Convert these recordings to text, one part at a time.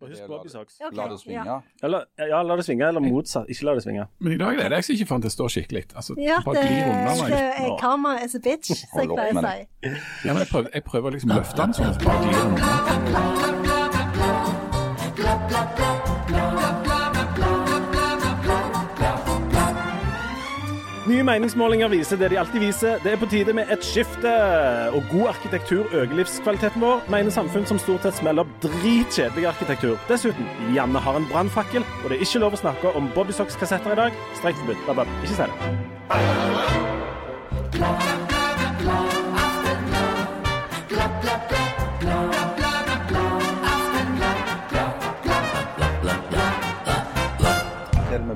Og husk Det er la Bobby det- Socks. Ok, La det svinge. Ja, Eller, ja, la det svinge, eller motsatt. Ikke la det svinge. Men i dag er det jeg som ikke fant det står skikkelig. Altså, ja bare det, glir unna meg. det er karma is a bitch, som jeg pleier å si. Ja, men jeg prøver, jeg prøver liksom å løfte den sånn bare glir unna. Nye meningsmålinger viser det de alltid viser. Det er på tide med et skifte. Og god arkitektur øker livskvaliteten vår, mener samfunn som stort sett smeller opp dritkjedelig arkitektur. Dessuten, Janne har en brannfakkel, og det er ikke lov å snakke om Bobby Socks-kassetter i dag. Strengt forbudt. Ikke si det.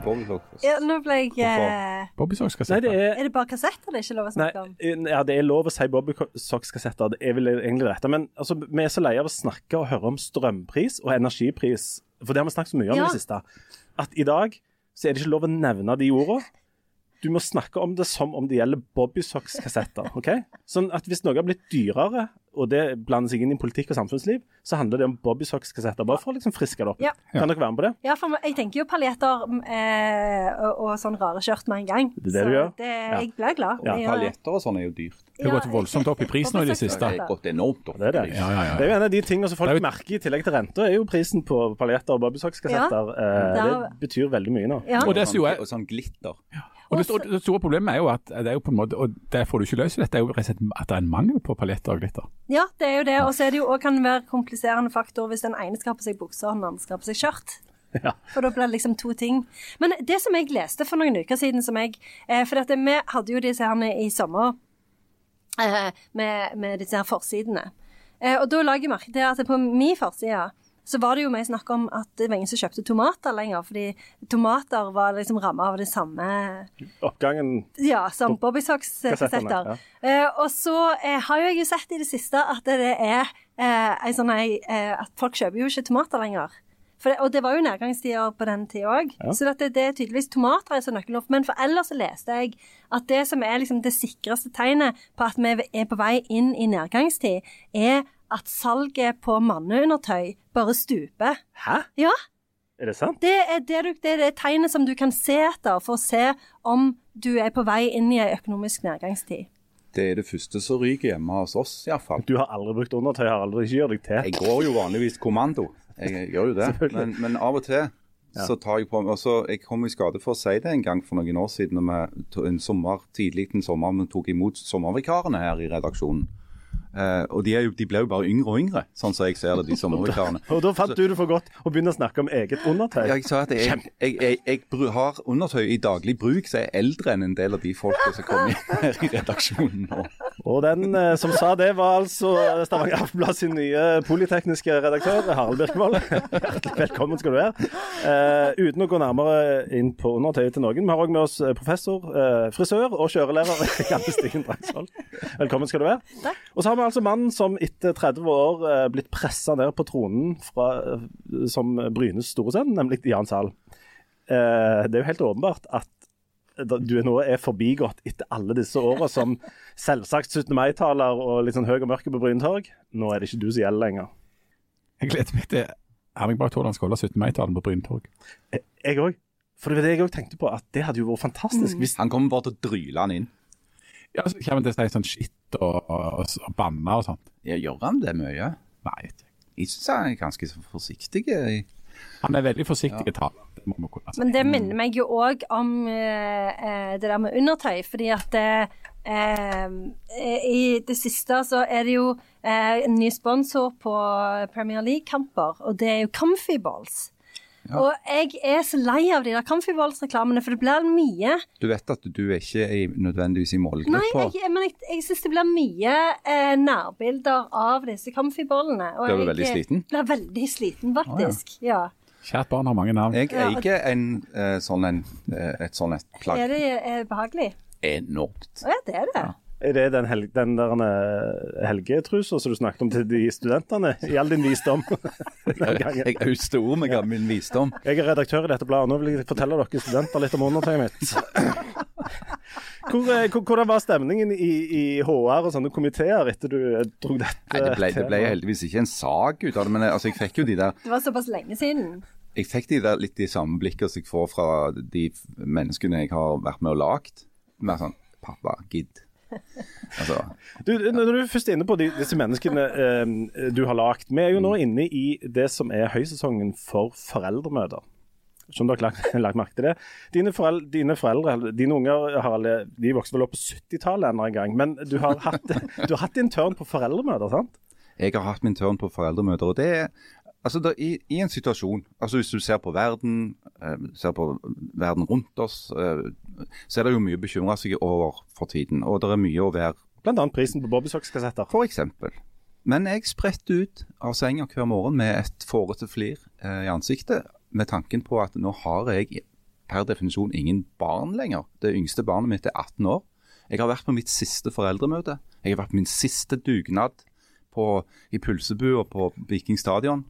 Med Bobby Socks? Ja, nå ble jeg eh, Bobby Socks skal Nei, det er Er det bare kassetter det er ikke lov å Nei, snakke om? ja, det er lov å si Bobby Socks-kassetter. Det er vel egentlig det rette. Men altså, vi er så leie av å snakke og høre om strømpris og energipris, for det har vi snakket så mye om i Ja. det siste, at i dag så er det ikke lov å nevne de ordene. Du må snakke om det som om det gjelder Bobby Socks-kassetter. ok? Sånn at hvis noe har blitt dyrere, og det blander seg inn i politikk og samfunnsliv, så handler det om Bobby Socks-kassetter. Bare for å liksom friske det opp. Ja. Kan dere være med på det? Ja, for jeg tenker jo paljetter eh, og, og sånn rare skjørt med en gang. Det er det du gjør? Det, Ja. jeg blir glad. Ja. Paljetter og sånn er jo dyrt. Det har gått voldsomt opp i pris nå i det siste. Det har gått enormt opp. Det er det. Ja, ja, ja. Det er jo en av de tingene som folk er merker i tillegg til renta, er jo prisen på paljetter og Bobby Socks-kassetter. Eh, det betyr veldig mye nå. Og sånn glitter. Og det, og det store problemet er jo at det er jo på en måte, og det får du ikke løst, dette er jo rett at det er en mangel på paljetter og glitter. ja, det er jo det. Og så er det jo også kan være kompliserende faktor hvis den ene skal ha på seg bukser og den andre skal ha på seg skjørt. Ja. For da blir det liksom to ting. Men det som jeg leste for noen uker siden, som jeg eh, For dette, vi hadde jo disse her i sommer eh, med, med disse her forsidene. Eh, og da la jeg merke til at på min forside så var det jo mye snakk om at det var ingen som kjøpte tomater lenger, fordi tomater var liksom ramma av det samme Oppgangen ja, som Bobby Socks-kassetter. Ja. Eh, og så eh, har jo jeg jo sett i det siste at det er eh, sånn eh, At folk kjøper jo ikke tomater lenger. Det, og det var jo nedgangstider på den tida òg. Ja. Så det, det er tydeligvis tomater er så nøkkelord. Men for ellers så leste jeg at det som er liksom det sikreste tegnet på at vi er på vei inn i nedgangstid, er at salget på manneundertøy bare stuper. Hæ? Ja, Er det sant? det er det, du, det er det tegnet som du kan se etter for å se om du er på vei inn i ei økonomisk nedgangstid. Det er det første som ryker hjemme hos oss, iallfall. Du har aldri brukt undertøy, har aldri Ikke gjort deg til. Jeg går jo vanligvis kommando. Jeg gjør jo det. Men, men av og til så tar jeg på meg altså, Jeg kom i skade for å si det en gang for noen år siden, når vi en sommer, tidlig en sommer vi tok imot sommervikarene her i redaksjonen. Eh, og de, er jo, de ble jo bare yngre og yngre, sånn som jeg ser det, de sommervikarene. Og da fant du det for godt å begynne å snakke om eget undertøy. Ja, jeg sa at jeg, jeg, jeg, jeg bru- har undertøy i daglig bruk, så jeg er eldre enn en del av de folka som kommer her i redaksjonen nå. Og den eh, som sa det, var altså Stavanger Aftenblad sin nye polytekniske redaktør, Harald Birkevold. Hjertelig velkommen skal du være. Uh, uten å gå nærmere inn på undertøyet til noen, vi har òg med oss eh, professor, uh, frisør og kjørelærer Janne Stigen Drangsvold. Velkommen skal du være. Takk. Og så har vi altså mannen som etter 30 år eh, blitt pressa ned på tronen fra, eh, som Brynes store sønn, nemlig Jan Zahl. Eh, det er jo helt åpenbart at du nå er forbigått etter alle disse åra som selvsagt 17. mai-taler og litt sånn høy og mørke på Bryntorg. Nå er det ikke du som gjelder lenger. Jeg gleder meg til Erling Bach Haaland skal holde 17. mai-talen på Bryntorg. Jeg- Jeg òg. For det var det jeg òg tenkte på, at det hadde jo vært fantastisk hvis Han kommer bare til å dryle han inn. Ja, så kommer han til å si sånn shit og, og, og banne og sånt. Ja, gjør han det mye? Nei, vet jeg. Syns han er ganske så forsiktig. han er veldig forsiktig i talen. Si. Men det minner meg jo òg om eh, eh, det der med undertøy, fordi at eh, eh, i det siste så er det jo eh, en ny sponsor på Premier League-kamper, og det er jo Comfy Balls. Og jeg er så lei av de der Comfy Balls-reklamene, for det blir mye. Du vet at du er ikke er nødvendigvis i Nei, jeg, men jeg, jeg syns det blir mye eh, nærbilder av disse Comfy-bollene. og Blir du veldig sliten? Blir veldig sliten, faktisk. Ja. Kjært barn har mange navn. Jeg Ja. eier en, eh, sånn en, eh, et sånt et plagg. Er det eh, behagelig? Enormt. Å ja, det er det. Er det den, hel den der eh, helgetrusa som du snakket om til de studentene, i all din visdom? Jeg auste ord med gammel visdom. Jeg er redaktør i dette bladet, nå vil jeg fortelle dere studenter litt om undertøyet mitt. Hvor, hvordan var stemningen i, i, HR og sånne komiteer etter du dro dette? Nei, det, ble, det ble heldigvis ikke en sak ut av det, men altså, jeg fikk jo de der Det var såpass lenge siden? Jeg fikk de der litt de samme blikkene som jeg får fra de menneskene jeg har vært med og lagd. Mer sånn Pappa, gidd. Altså. Du, når du er inne på de, disse menneskene eh, du har lagd. Vi er jo nå inne i det som er høysesongen for foreldremøter. Som har lagt, lagt merke til det. Dine, foreldre, dine, foreldre, dine unger har alle, de vokste vel opp på 70-tallet en gang, men du har, hatt, du har hatt din tørn på foreldremøter, sant? Jeg har hatt min tørn på foreldremøter. og det er Altså da, i, i, en situasjon, altså Hvis du ser på verden, eh, ser på verden rundt oss, eh, så er det jo mye å bekymre seg over for tiden. Og det er mye å være Bl.a. prisen på bobbysocks-kassetter. Eksempel. Men jeg spretter ut av senga hver morgen med et fårete flir eh, i ansiktet, med tanken på at nå har jeg per definisjon ingen barn lenger. Det yngste barnet mitt er 18 år. Jeg har vært på mitt siste foreldremøte. Jeg har vært på min siste dugnad på, i pølsebua på Viking stadion.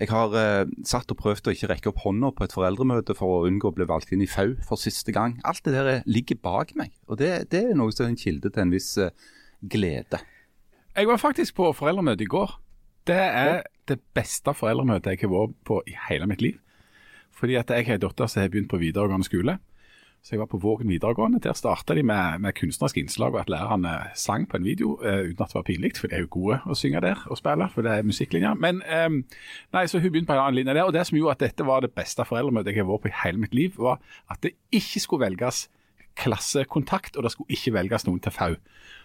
Jeg har eh, satt og prøvd å ikke rekke opp hånda på et foreldremøte for å unngå å bli valgt inn i FAU for siste gang. Alt det der ligger bak meg, og det, det er noe som er en kilde til en viss eh, glede. Jeg var faktisk på foreldremøte i går. Det er det beste foreldremøtet jeg har vært på i hele mitt liv. Fordi at jeg har en datter som har begynt på videregående skole. Så jeg var på Vågen videregående. Der starta de med, med kunstneriske innslag og at lærerne sang på en video uh, uten at det var pinlig, for de er jo gode å synge der og spille, for det er musikklinja. Men um, nei, så hun begynte på en annen linje der. Og det som gjorde at dette var det beste foreldremøtet jeg har vært på i hele mitt liv, var at det ikke skulle velges klassekontakt, og det skulle ikke velges noen til FAU.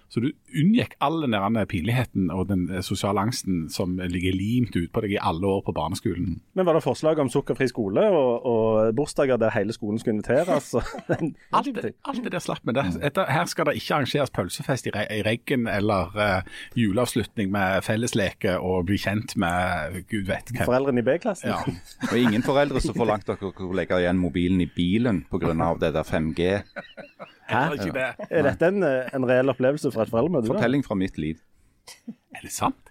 Så du unngikk all den der pinligheten og den eh, sosiale angsten som ligger limt ut på deg i alle år på barneskolen. Men var det forslag om sukkerfri skole og, og bursdager der hele skolen skulle inviteres? alt, alt det der slapp vi. Her skal det ikke arrangeres pølsefest i, i Reggen eller uh, juleavslutning med fellesleke og bli kjent med gud vet hvem. Foreldrene i B-klassen? Ja. og ingen foreldre som forlangte dere å legge igjen mobilen i bilen pga. det der 5G. Hæ? Er dette en, eh, en reell opplevelse fra et foreldremøte? Fortelling fra mitt liv. Er det sant?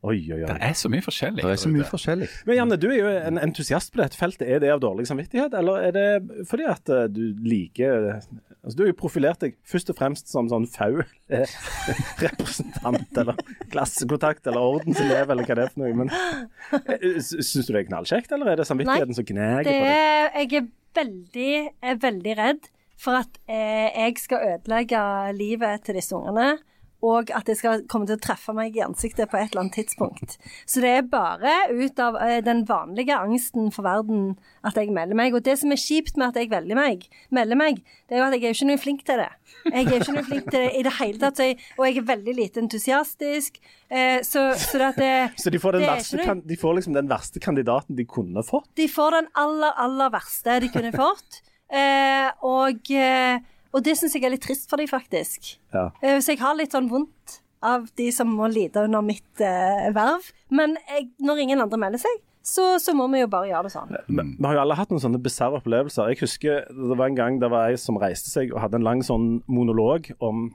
Oi, oi, oi. Det er så mye forskjellig. Det er så mye forskjellig. Men Janne, du er jo en entusiast på dette feltet. Er det av dårlig samvittighet, eller er det fordi at eh, du liker altså Du har jo profilert deg først og fremst som sånn FAU representant, eller klassekontakt, eller ordenselev, eller hva det er for noe. Men eh, syns du det er knallkjekt, eller er det samvittigheten Nei, som gnager på deg? Nei, Jeg er veldig, er veldig redd for at eh, jeg skal ødelegge livet til disse ungene. Og at det skal komme til å treffe meg i ansiktet på et eller annet tidspunkt. Så det er bare ut av eh, den vanlige angsten for verden at jeg melder meg. Og det som er kjipt med at jeg velger meg, melder meg, det er jo at jeg er ikke noe flink til det. Jeg er ikke noe flink til det i det hele tatt, jeg, og jeg er veldig lite entusiastisk. Eh, så, så, det, så de, får verste, noe, de får liksom den verste kandidaten de kunne fått? De får den aller, aller verste de kunne fått. Eh, og, eh, og, det syns jeg er litt trist for dem, faktisk. Ja. Eh, så jeg har litt sånn vondt av de som må lide under mitt eh, verv. Men jeg, når ingen andre melder seg, så, så, må vi jo bare gjøre det sånn. Vi har jo alle hatt noen sånne bisarre opplevelser. Jeg husker det var en gang det var ei som reiste seg og hadde en lang sånn monolog om,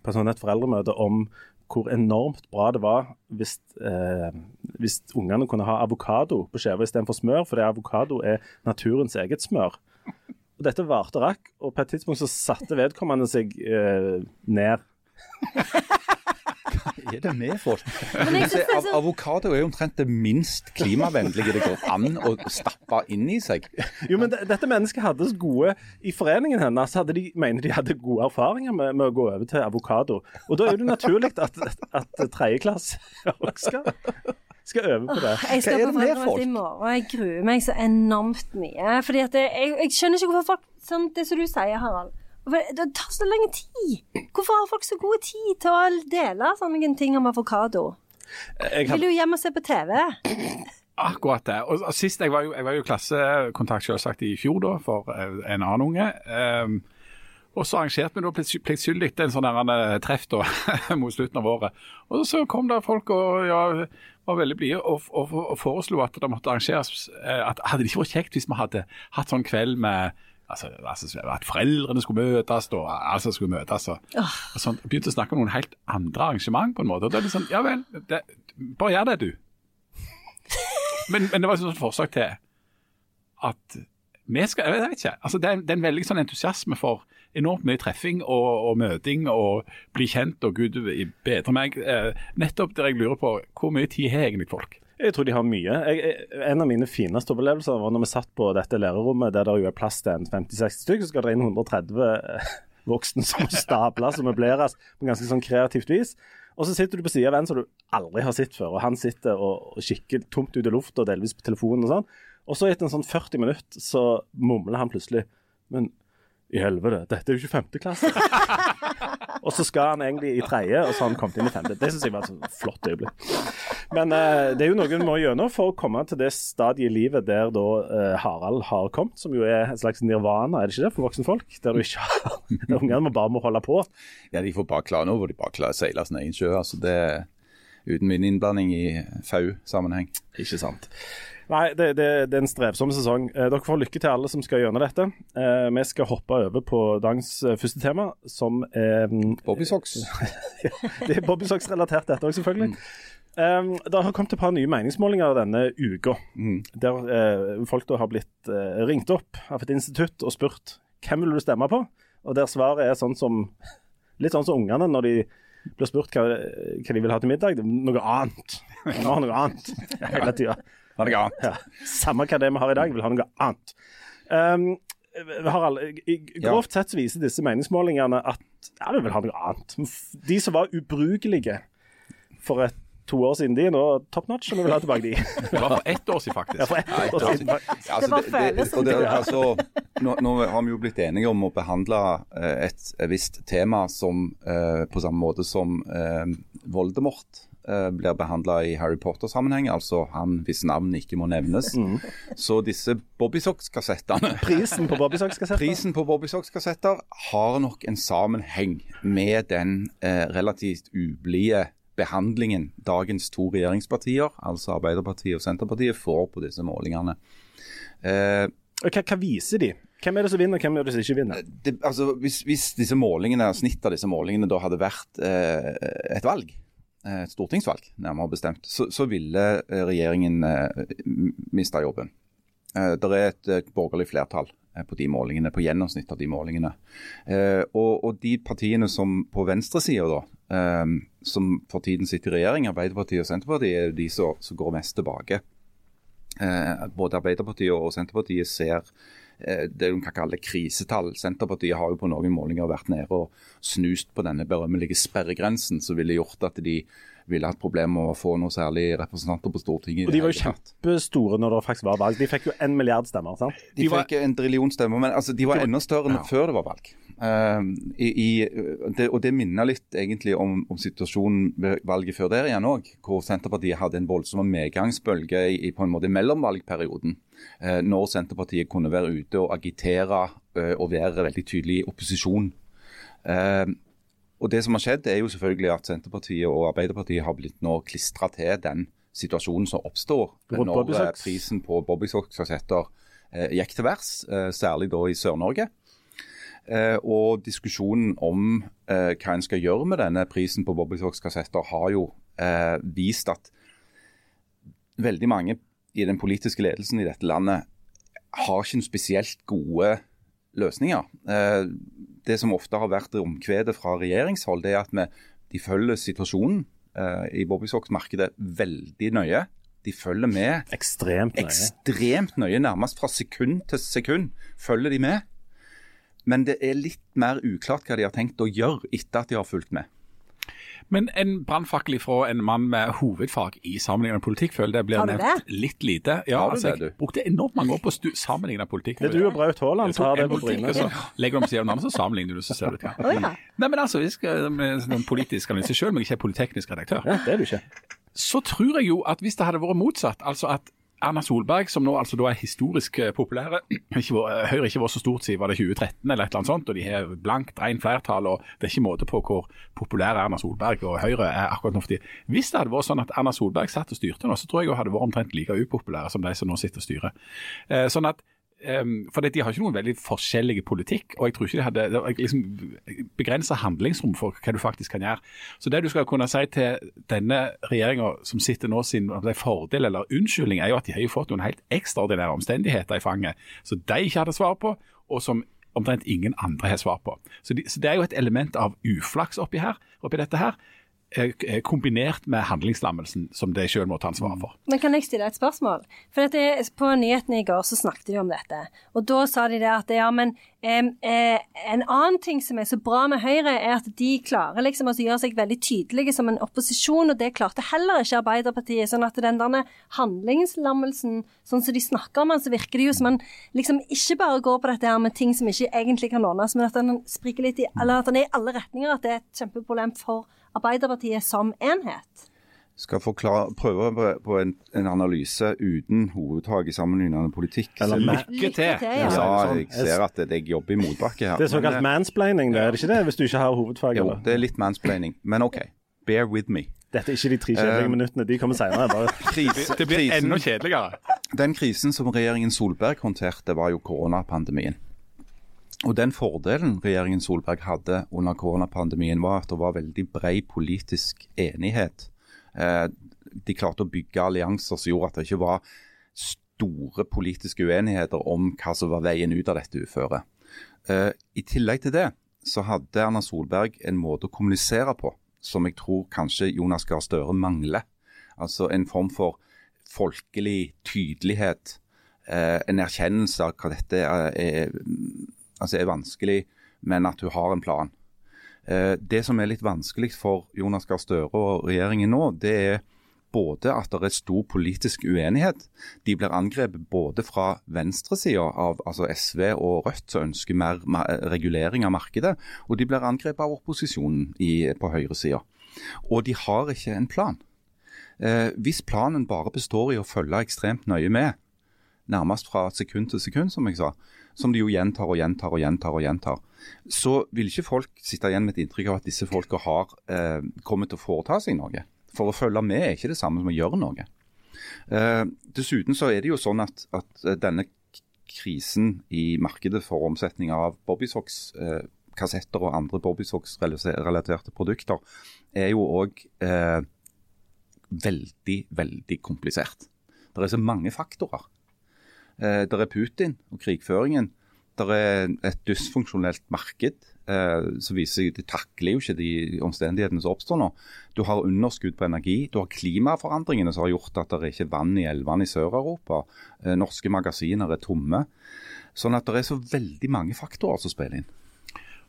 på sånn et foreldremøte om hvor enormt bra det var hvis, eh, hvis ungene kunne ha avokado på skive istedenfor smør, fordi avokado er naturens eget smør. Og dette varte og rakk, og på et tidspunkt så satte vedkommende seg eh, ned. Hva er det med folk? Av, avokado er jo omtrent det minst klimavennlige det går an å stappe inn i seg. Jo, men Dette mennesket hadde så gode I foreningen hennes hadde de, mener de hadde gode erfaringer med, med å gå over til avokado. Og da er det naturlig at, at tredjeklasse skal skal øve på det. Jeg skal med folk? i morgen, jeg gruer meg så enormt mye. Fordi at jeg, jeg, skjønner ikke hvorfor folk sånn, Det som du sier, Harald. Det tar så lang tid. Hvorfor har folk så god tid til å dele sånne ting om avokado? Jeg vil jo hjem og se på TV. Akkurat det. Og sist, Jeg var jo, jeg var jo klassekontakt selvsagt i fjor da, for eh, en annen unge. Um, og så arrangerte vi da pliktskyldig en sånn eh, treff da, mot slutten av året. Og så kom det folk og ja, var veldig blide og, og, og, foreslo at det måtte arrangeres eh, at Hadde det ikke vært kjekt hvis vi hadde hatt sånn kveld med altså, altså, At foreldrene skulle møtes og altså skulle møtes. Og, oh. og sånn, begynte å snakke om noen helt andre arrangement på en måte. og da er det sånn, Ja vel, det, bare gjør det, du. men, men det var et sånt forslag til at vi skal, jeg vet ikke, altså det er, det er en veldig sånn entusiasme for enormt mye treffing og, og møting og bli kjent og gud bedre meg. Eh, nettopp der jeg lurer på hvor mye tid har egentlig folk? Jeg tror de har mye. Jeg, en av mine fineste opplevelser var når vi satt på dette lærerrommet der det jo er plass til en 50-60 stykker, så skal det inn 130 eh, voksne som stables og møbleres på ganske sånn kreativt vis. Og så sitter du på siden av en som du aldri har sett før, og han sitter og kikker tomt ut i lufta, delvis på telefonen og sånn. Og så etter en sånn 40 minutter så mumler han plutselig Men i helvete, dette er jo ikke femte klasse. og så skal han egentlig i tredje, og så har han kommet inn i femte. Det syns jeg var et flott øyeblikk. Men uh, det er jo noe vi må gjennom for å komme til det stadiet i livet der da uh, Harald har kommet, som jo er en slags nirvana, er det ikke det, for voksne folk? Der du ikke har ungene bare må holde på. Ja, de får bare klare nå hvor de bare klarer å seile sin egen sjø. altså det Uten min innblanding i FAU-sammenheng. Ikke sant. Nei, det, det, det, er en strevsom sesong. Eh, dere får lykke til alle som skal gjennom dette. Eh, vi skal hoppe over på dagens eh, første tema, som er Bobbysocks. Bobby det er Bobby Socks-relatert, dette òg, selvfølgelig. Mm. Um, det har kommet et par nye meningsmålinger denne uka, mm. der uh, folk har blitt uh, ringt opp av et institutt og spurt hvem vil du stemme på, og der svaret er sånn som litt sånn som ungene når de blir spurt hva, hva de vil ha til middag. Noe annet. Noe, noe annet hele tida. Ha noe annet. Ja. Samme hva det er vi har i dag, vil ha noe annet. Um, Harald, grovt sett så viser disse meningsmålingene at ja, vi vil ha noe annet. De som var ubrukelige for et to år siden de er nå top notch, og vi vil ha tilbake de. det var for ett år siden, faktisk. Ja, for ett år siden. Altså, det, det, det, det, altså, nå, nå, har vi jo blitt enige om å behandle eh, et, et visst tema som eh, på samme måte som eh, Voldemort eh, blir behandla i Harry Potter-sammenheng, altså han hvis navn ikke må nevnes. Mm. Så disse Bobby Socks-kassettene Prisen på Bobby Socks-kassetter Prisen på Bobby Socks-kassetter har nok en sammenheng med den eh, relativt ublide behandlingen dagens to regjeringspartier, altså Arbeiderpartiet og Senterpartiet, får på disse målingene. Eh, hva, hva, viser de? Hvem er det som vinner, hvem er det som ikke vinner? Det, altså, hvis, hvis, disse målingene, snittet av disse målingene da hadde vært eh, et valg, et stortingsvalg nærmere bestemt, så, så ville eh, regjeringen eh, mista jobben. Eh, det er et, borgerlig flertall på de målingene, på gjennomsnitt av de målingene. Eh, og, og, de partiene som på venstresida, eh, som for tiden sitter i regjering, Arbeiderpartiet og Senterpartiet, er de som, som går mest tilbake. Eh, både Arbeiderpartiet og Senterpartiet ser eh, det de kan kalle krisetall. Senterpartiet har jo på noen målinger vært nede og snust på denne berømmelige sperregrensen, som ville gjort at de ville hatt problemer med å få noe særlig representanter på Stortinget. Og De var jo kjempestore når det faktisk var valg. De fikk jo en milliard stemmer, sant? De, de fikk en drillion stemmer, men altså, de var enda større enn ja. før det var valg. Uh, i, i, det, og det minner litt egentlig om, om, situasjonen ved valget før der igjen òg, hvor Senterpartiet hadde en voldsom medgangsbølge i, i på en måte mellomvalgperioden. Uh, når Senterpartiet kunne være ute og agitere uh, og være veldig tydelig i opposisjon. Uh, og Det som har skjedd, er jo selvfølgelig at Senterpartiet og Arbeiderpartiet har blitt nå klistra til den situasjonen som oppstår når eh, prisen på Bobbysocks-kassetter eh, gikk til værs, eh, særlig da i Sør-Norge. Eh, og diskusjonen om eh, hva en skal gjøre med denne prisen på Bobbysocks-kassetter, har jo eh, vist at veldig mange i den politiske ledelsen i dette landet har ikke spesielt gode løsninger. Eh, det som ofte har vært omkvedet fra regjeringshold, det er at vi, de følger situasjonen eh, i bobbysocks-markedet veldig nøye. De følger med. Ekstremt nøye. Ekstremt nøye, Nærmest fra sekund til sekund følger de med. Men det er litt mer uklart hva de har tenkt å gjøre etter at de har fulgt med. Men en brannfakkel fra en mann med hovedfag i sammenlignende politikk, føler det blir nevnt litt lite. Ja, altså, Jeg brukte enormt mange år på å sammenligne politikk. Det er du og Braut Haaland som har det på Bryne. Legger du om siden av så sammenligner du, så ser du det. Oh, ja. Nei, men altså, vi skal med sånn politisk analyse selv men jeg ikke er politeknisk redaktør. Ja, det er du ikke. Så tror jeg jo at hvis det hadde vært motsatt, altså at Erna Solberg, som nå altså da er historisk eh, populære. Høyre ikke var så stort siden var det 2013 eller et eller annet sånt, og de har blankt rent flertall. og Det er ikke måte på hvor populære Erna Solberg og Høyre er akkurat nå for tiden. Hvis det hadde vært sånn at Erna Solberg satt og styrte nå, så tror jeg hun hadde vært omtrent like upopulære som de som nå sitter og styrer. Eh, sånn at Um, for de har ikke noen veldig forskjellige politikk, og jeg tror ikke de hadde liksom, begrensa handlingsrom for hva du faktisk kan gjøre. Så det du skal kunne si til denne regjeringa som sitter nå sin fordel eller unnskyldning, er jo at de har jo fått noen helt ekstraordinære omstendigheter i fanget som de ikke hadde svar på, og som omtrent ingen andre har svar på. Så, de, så, Det er jo et element av uflaks oppi, her, oppi dette her. Kombinert med handlingslammelsen som de selv må ta ansvaret for. Men Kan jeg stille et spørsmål? For dette, På nyhetene i går så snakket de om dette. Og Da sa de det at ja, men eh, en annen ting som er så bra med Høyre, er at de klarer liksom å gjøre seg veldig tydelige som en opposisjon, og det klarte heller ikke Arbeiderpartiet. sånn at den der handlingslammelsen, sånn som de snakker om den, så virker det jo som man liksom ikke bare går på dette her med ting som ikke egentlig kan ordnes, men at den spriker litt i, eller at den er i alle retninger, at det er et kjempeproblem for Arbeiderpartiet som enhet? skal forklare, prøve på en, en, analyse uten hovedtak i sammenlignende politikk. Eller lykke til. Ja, ja, jeg ser at jeg jobber i motbakke her. Det er såkalt men, mansplaining, det er det ikke det? Hvis du ikke har hovedfag? Jo, det er litt mansplaining, men OK. Bear with me. Dette er ikke de tre kjedelige uh, minuttene, de kommer senere. Krise, det blir krisen, enda kjedeligere. Den krisen som regjeringen Solberg håndterte, var jo koronapandemien. Og Den fordelen regjeringen Solberg hadde under koronapandemien, var at det var veldig bred politisk enighet. Eh, de klarte å bygge allianser som gjorde at det ikke var store politiske uenigheter om hva som var veien ut av dette uføret. Eh, I tillegg til det så hadde Erna Solberg en måte å kommunisere på som jeg tror kanskje Jonas Gahr Støre mangler. Altså en form for folkelig tydelighet. Eh, en erkjennelse av hva dette er, altså er vanskelig, men at hun har en plan. Eh, det som er litt vanskelig for Jonas Gahr Støre og regjeringen nå, det er både at det er stor politisk uenighet. De blir angrepet både fra venstresida altså SV og Rødt, som ønsker mer regulering av markedet, og de blir angrepet av opposisjonen i, på høyresida. Og de har ikke en plan. Eh, hvis planen bare består i å følge ekstremt nøye med, nærmest fra sekund til sekund, som jeg sa, som de jo gjentar og gjentar og gjentar, og gjentar, så vil ikke folk sitte igjen med et inntrykk av at disse folka har eh, kommet til å foreta seg noe. For å følge med er ikke det samme som å gjøre noe. Eh, dessuten så er det jo sånn at, at eh, denne krisen i markedet for omsetning av Bobbysocks-kassetter eh, og andre Bobbysocks-relaterte produkter er jo òg eh, veldig, veldig komplisert. Det er så mange faktorer. Eh, det er Putin og krigføringen. Det er et dysfunksjonelt marked eh, som viser seg de takler jo ikke de omstendighetene som oppstår nå. Du har underskudd på energi. Du har klimaforandringene som har gjort at det er ikke vann i elvene i Sør-Europa. Eh, norske magasiner er tomme. Sånn at det er så veldig mange faktorer som spiller inn.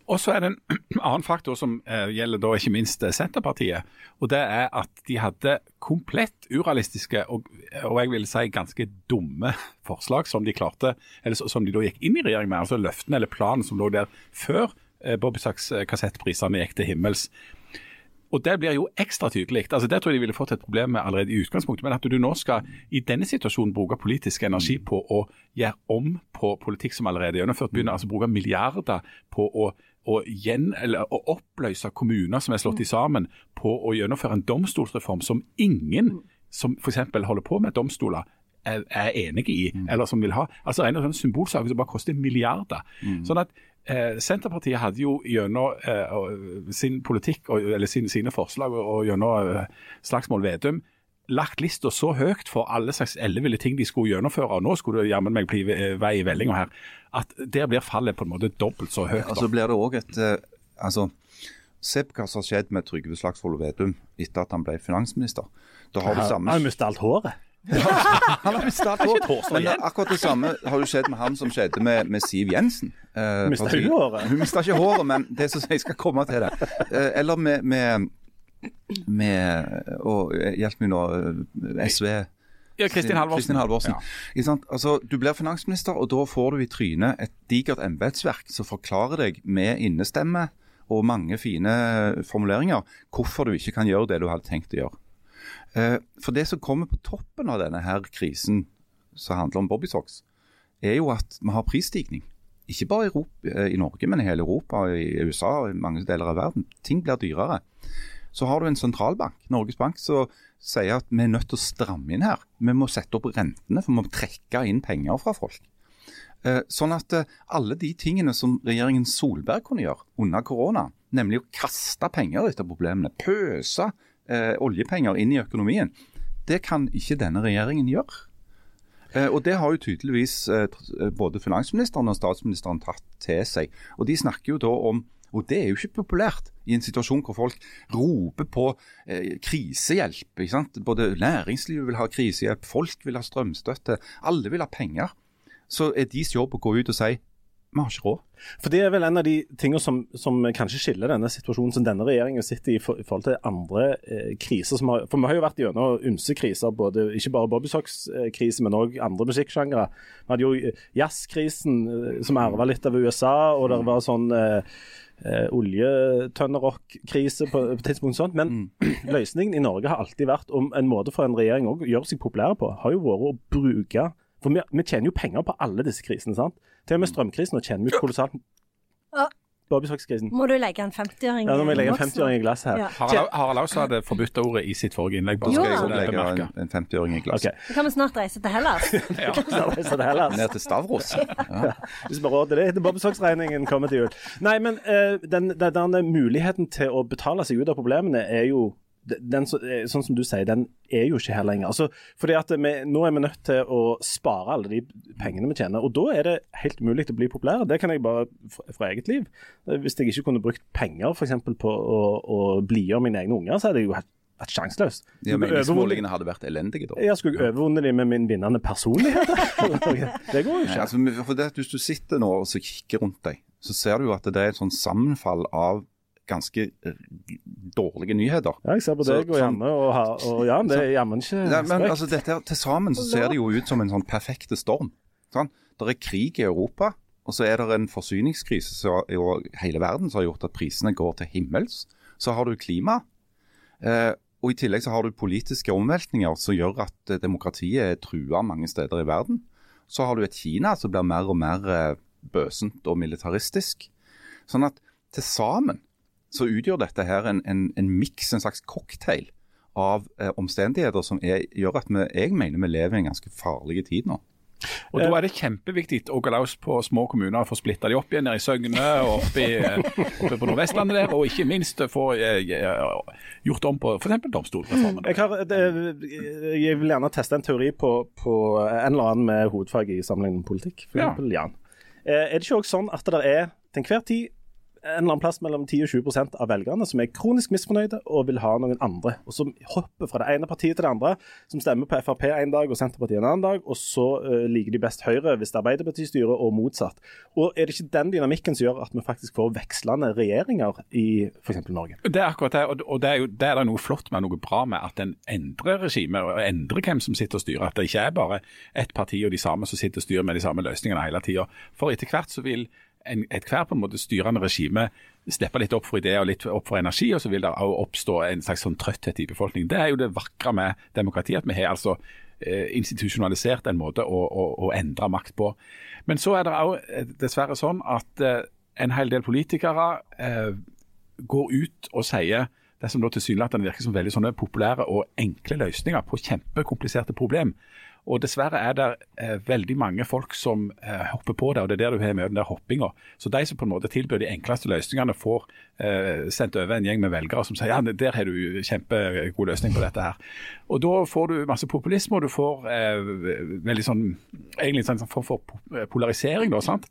Og så er det en annen faktor som eh, gjelder da ikke minst eh, Senterpartiet. og Det er at de hadde komplett urealistiske og, og jeg vil si ganske dumme forslag som de klarte, eller som de da gikk inn i regjering med. altså Løftene eller planen som lå der før eh, Bobbysaks eh, kassettprisene gikk til himmels. Og Det blir jo ekstra tydelig. altså Det tror jeg de ville fått et problem med allerede i utgangspunktet. Men at du nå skal i denne situasjonen bruke politisk energi på å gjøre om på politikk som allerede er gjennomført, begynne altså bruke milliarder på å å, gjen, å oppløse kommuner som er slått i sammen, på å gjennomføre en domstolsreform som ingen som f.eks. holder på med domstoler, er, er enige i, mm. eller som vil ha. Altså En sånn symbolsak som bare koster milliarder. Mm. Sånn at eh, Senterpartiet hadde jo gjennom eh, sin politikk, og, eller sin, sine forslag og, og gjennom eh, Slagsmål Vedum lagt lista så høyt for alle slags elleville ting de skulle gjennomføre, og nå skulle det jammen meg bli vei i vellinga her, at der blir fallet på en måte dobbelt så høyt. Ja, så blir det også et, uh, altså, Se på hva som har skjedd med Trygve Slagsvold Vedum etter at han ble finansminister. Da har du samme... Han mistet alt håret. Han har mistet alt håret. Men akkurat det samme har jo skjedd med han som skjedde med, med Siv Jensen. Uh, mista hun håret? Hun mista ikke håret, men det som jeg skal komme til det. Uh, eller med, med med og Hjelp meg nå, SV. Ja, Kristin Halvorsen. Kristin Halvorsen. Ja. Altså, du blir finansminister, og da får du i trynet et digert embetsverk som forklarer deg med innestemme og mange fine formuleringer hvorfor du ikke kan gjøre det du hadde tenkt å gjøre. Eh, for det som kommer på toppen av denne her krisen som handler om Bobbysocks, er jo at vi har prisstigning. Ikke bare i, Europa, eh, i Norge, men i hele Europa, i USA og i mange deler av verden. Ting blir dyrere. Så har du en sentralbank, Norges Bank, som sier at vi er nødt til å stramme inn her. Vi må sette opp rentene, for vi må trekke inn penger fra folk. Eh, sånn at eh, alle de tingene som regjeringen Solberg kunne gjøre under korona, nemlig å kaste penger etter problemene, pøse eh, oljepenger inn i økonomien, det kan ikke denne regjeringen gjøre. Eh, og Det har jo tydeligvis eh, både finansministeren og statsministeren tatt til seg. Og De snakker jo da om og det er jo ikke populært i en situasjon hvor folk roper på eh, krisehjelp. ikke sant? Både næringslivet vil ha krisehjelp, folk vil ha strømstøtte, alle vil ha penger. Så er deres jobb å gå ut og si vi har ikke råd. For Det er vel en av de tingene som, som kanskje skiller denne situasjonen som denne regjeringen sitter i, for, i forhold til andre eh, kriser. Som har, for Vi har jo vært gjennom ymse kriser, både, ikke bare Bobby Socks-krise, men òg andre musikksjangre. Vi hadde jo jazzkrisen, eh, som arva litt av USA, og det var sånn eh, eh, oljetønnerock-krise på, på et tidspunkt sånt. Men mm. løsningen i Norge har alltid vært, om en måte for en regjering å gjøre seg populære på, har jo vært å bruke For vi, vi tjener jo penger på alle disse krisene. sant? Til og med strømkrisen og tjener vi kolossalt. Bobbysockskrisen. Må du legge en 50-åring Ja, nå må jeg legge en 50-åring i glasset her. Ja. Harald Harald Aas hadde forbudt ordet i sitt forrige innlegg. bare Jo, Skal jeg Ja. også legge en, en 50-åring i glasset. Okay. Da kan vi snart reise til Hellas. så reise til Hellas. Ned til Stavros? Ja. Hvis vi råder det til Bobsocks-regningen kommer til jul. Nei, men eh, den, den, den muligheten til å betale seg ut av problemene er jo den, sånn som du sier, den er jo ikke her lenger. Altså, fordi at vi, Nå er vi nødt til å spare alle de pengene vi tjener. og Da er det helt umulig å bli populær. Det kan jeg bare fra, eget liv. Hvis jeg ikke kunne brukt penger for eksempel, på å, å blidgjøre mine egne unger, så hadde jeg jo vært, vært sjanseløs. De meningsmålingene hadde vært elendige da. Jeg skulle overvunnet dem med min vinnende personlighet. det går jo Ja, ikke. altså, for det, Hvis du sitter nå og så kikker rundt deg, så ser du jo at det er et sånn sammenfall av ganske eh, dårlige nyheter. Ja, jeg ser på deg og Janne og, ha- og Jan. Det er jammen ikke ja, men altså, dette Til sammen så ser det jo ut som en sånn perfekte storm. Sånn? Det er krig i Europa, og så er det en forsyningskrise så, i hele verden som har gjort at prisene går til himmels. Så har du klima, eh, og i tillegg så har du politiske omveltninger som gjør at eh, demokratiet er trua mange steder i verden. Så har du et Kina som blir mer og mer eh, bøsent og militaristisk. Sånn at til sammen så utgjør dette her en, en, en miks, en slags cocktail av eh, omstendigheter som er, gjør at vi, jeg mener vi lever i en ganske farlig tid nå. Og Da er det kjempeviktig å gå løs på små kommuner og få splitta de opp igjen nede i Søgne og oppe, i, eh, oppe på Nordvestlandet der, og ikke minst få eh, eh, gjort om på f.eks. domstolreformen. Jeg, har, det, jeg vil gjerne teste en teori på, på en eller annen med hovedfag i sammenligning med politikk. For Ja. Jan. Eh, Er det ikke også sånn at det er til enhver tid en eller annen plass mellom 10 og 20% av velgerne som er kronisk misfornøyde og vil ha noen andre, og som hopper fra det ene partiet til det andre, som stemmer på Frp en dag og Senterpartiet en annen dag, og så uh, liker de best Høyre hvis det Arbeiderpartiet styrer, og motsatt. Og Er det ikke den dynamikken som gjør at vi faktisk får vekslende regjeringer i f.eks. Norge? Det er akkurat det, og det er, jo, det er det noe flott med, noe bra med, at en endrer regimet og endrer hvem som sitter og styrer. At det ikke er bare ett parti og de samme som sitter og styrer med de samme løsningene hele tida. For etter hvert så vil en, ethvert på en måte styrende regime slippe litt opp for ideer og litt opp for energi, og så vil det også oppstå en slags sånn trøtthet i befolkningen. Det er jo det vakre med demokratiet, at vi har altså eh, institusjonalisert en måte å, å, å endre makt på. Men så er det òg dessverre sånn at eh, en hel del politikere eh, går ut og sier det som da tilsynelatende virker som veldig sånne populære og enkle løsninger på kjempekompliserte problem. Og Dessverre er det eh, veldig mange folk som eh, hopper på det, og det er der du har med den der hoppinga. Så de som på en måte tilbyr de enkleste løsningene, får eh, sendt over en gjeng med velgere som sier ja, der har du kjempegod løsning på dette her. Og Da får du masse populisme, og du får eh, veldig sånn egentlig en sånn form for polarisering. da, sant?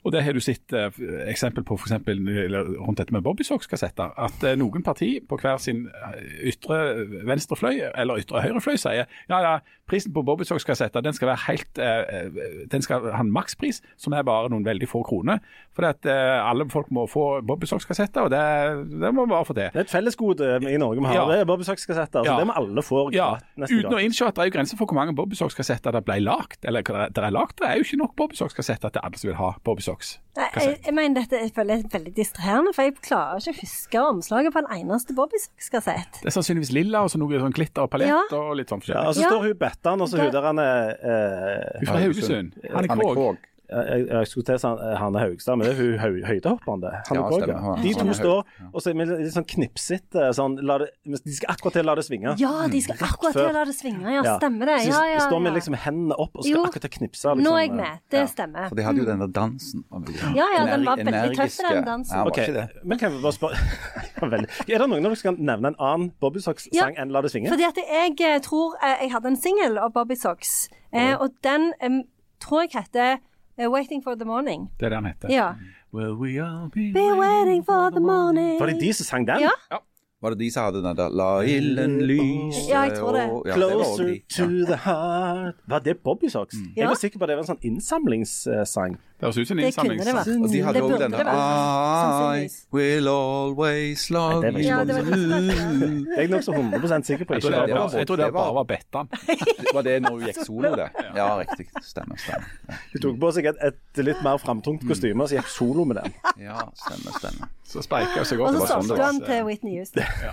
Eh, og Det har du sett eh, eksempel på for eller rundt dette med Bobbysocks-kassetter. At eh, noen parti på hver sin eh, ytre venstrefløy eller ytre høyrefløy sier ja, ja, prisen på Bobbysocks-kassetter den skal være helt, eh, den skal ha en makspris som er bare noen veldig få kroner. For at eh, alle folk må få Bobbysocks-kassetter, og det, det må vi bare få til. Det er et fellesgode i Norge vi har. Ja. Det er Bobbysocks-kassetter. Ja. Så det må alle få. Ja, Uten å innse at det er jo grenser for hvor mange Bobbysocks-kassetter det ble lagt. Eller det er lagt. Det er jo ikke nok Bobbysocks-kassetter til alle som vil ha Nei, Jeg, jeg mener dette jeg føler er veldig distraherende, for jeg klarer ikke å huske omslaget på en eneste Bobbysocks-kassett. Det er sannsynligvis lilla og så noe sånn glitter og palett Ja. og litt sånn Ja, og så Ja. står hun Bettan, og så hun der han er eh, Hun fra Haugesund. Annik Krogh. Jeg, jeg skulle til å si Hanne Haugstad, men det er hun høy, høydehopperen, det. Hanne Ja, stemmer. han, De to han, står ja. og så med litt sånn knipsete sånn, la det, De skal akkurat til å la det svinge. Ja, de skal akkurat til å la det svinge. Ja, stemmer det. Ja, Ja, de Så står med liksom hendene opp og skal Jo. akkurat til å knipse. Liksom. Nå er jeg med. Det stemmer. For de hadde jo den der dansen. Ja, ja, den var veldig tøff, den dansen. Ja, var ikke det? men kan vi bare spørre Er det noen av dere som kan nevne en annen Bobby Socks-sang Ja, enn La det svinge? Fordi at jeg eh, tror eh, jeg hadde en singel av Bobby Socks, eh, og den tror jeg heter eh, 'Waiting for the Morning'. Det er det han heter. Ja. Will we all be Be waiting for the morning. Var det de som sang den? Ja. Var det de som hadde den der 'La ilden lyse' Ja, jeg tror det. og- Ja, det Closer de. to the heart Var det Bobby Socks? Jeg Ja. var sikker på at det var en sånn innsamlingssang. Det høres ut som en Det kunne det vært. Og de hadde Det også burde det vært, I will always love you. Ja, det var Jeg er nokså 100% sikker på ikke var var, jeg tror det bare var Bettan. Var det når hun gikk solo, det? Ja, riktig. Stemmer. stemmer. Hun tok på seg et, et litt mer framtungt kostyme og så gikk solo med den. Ja, stemmer, stemmer. Så speika hun seg Og så sånn solgte den til Whitney Houston. Ja.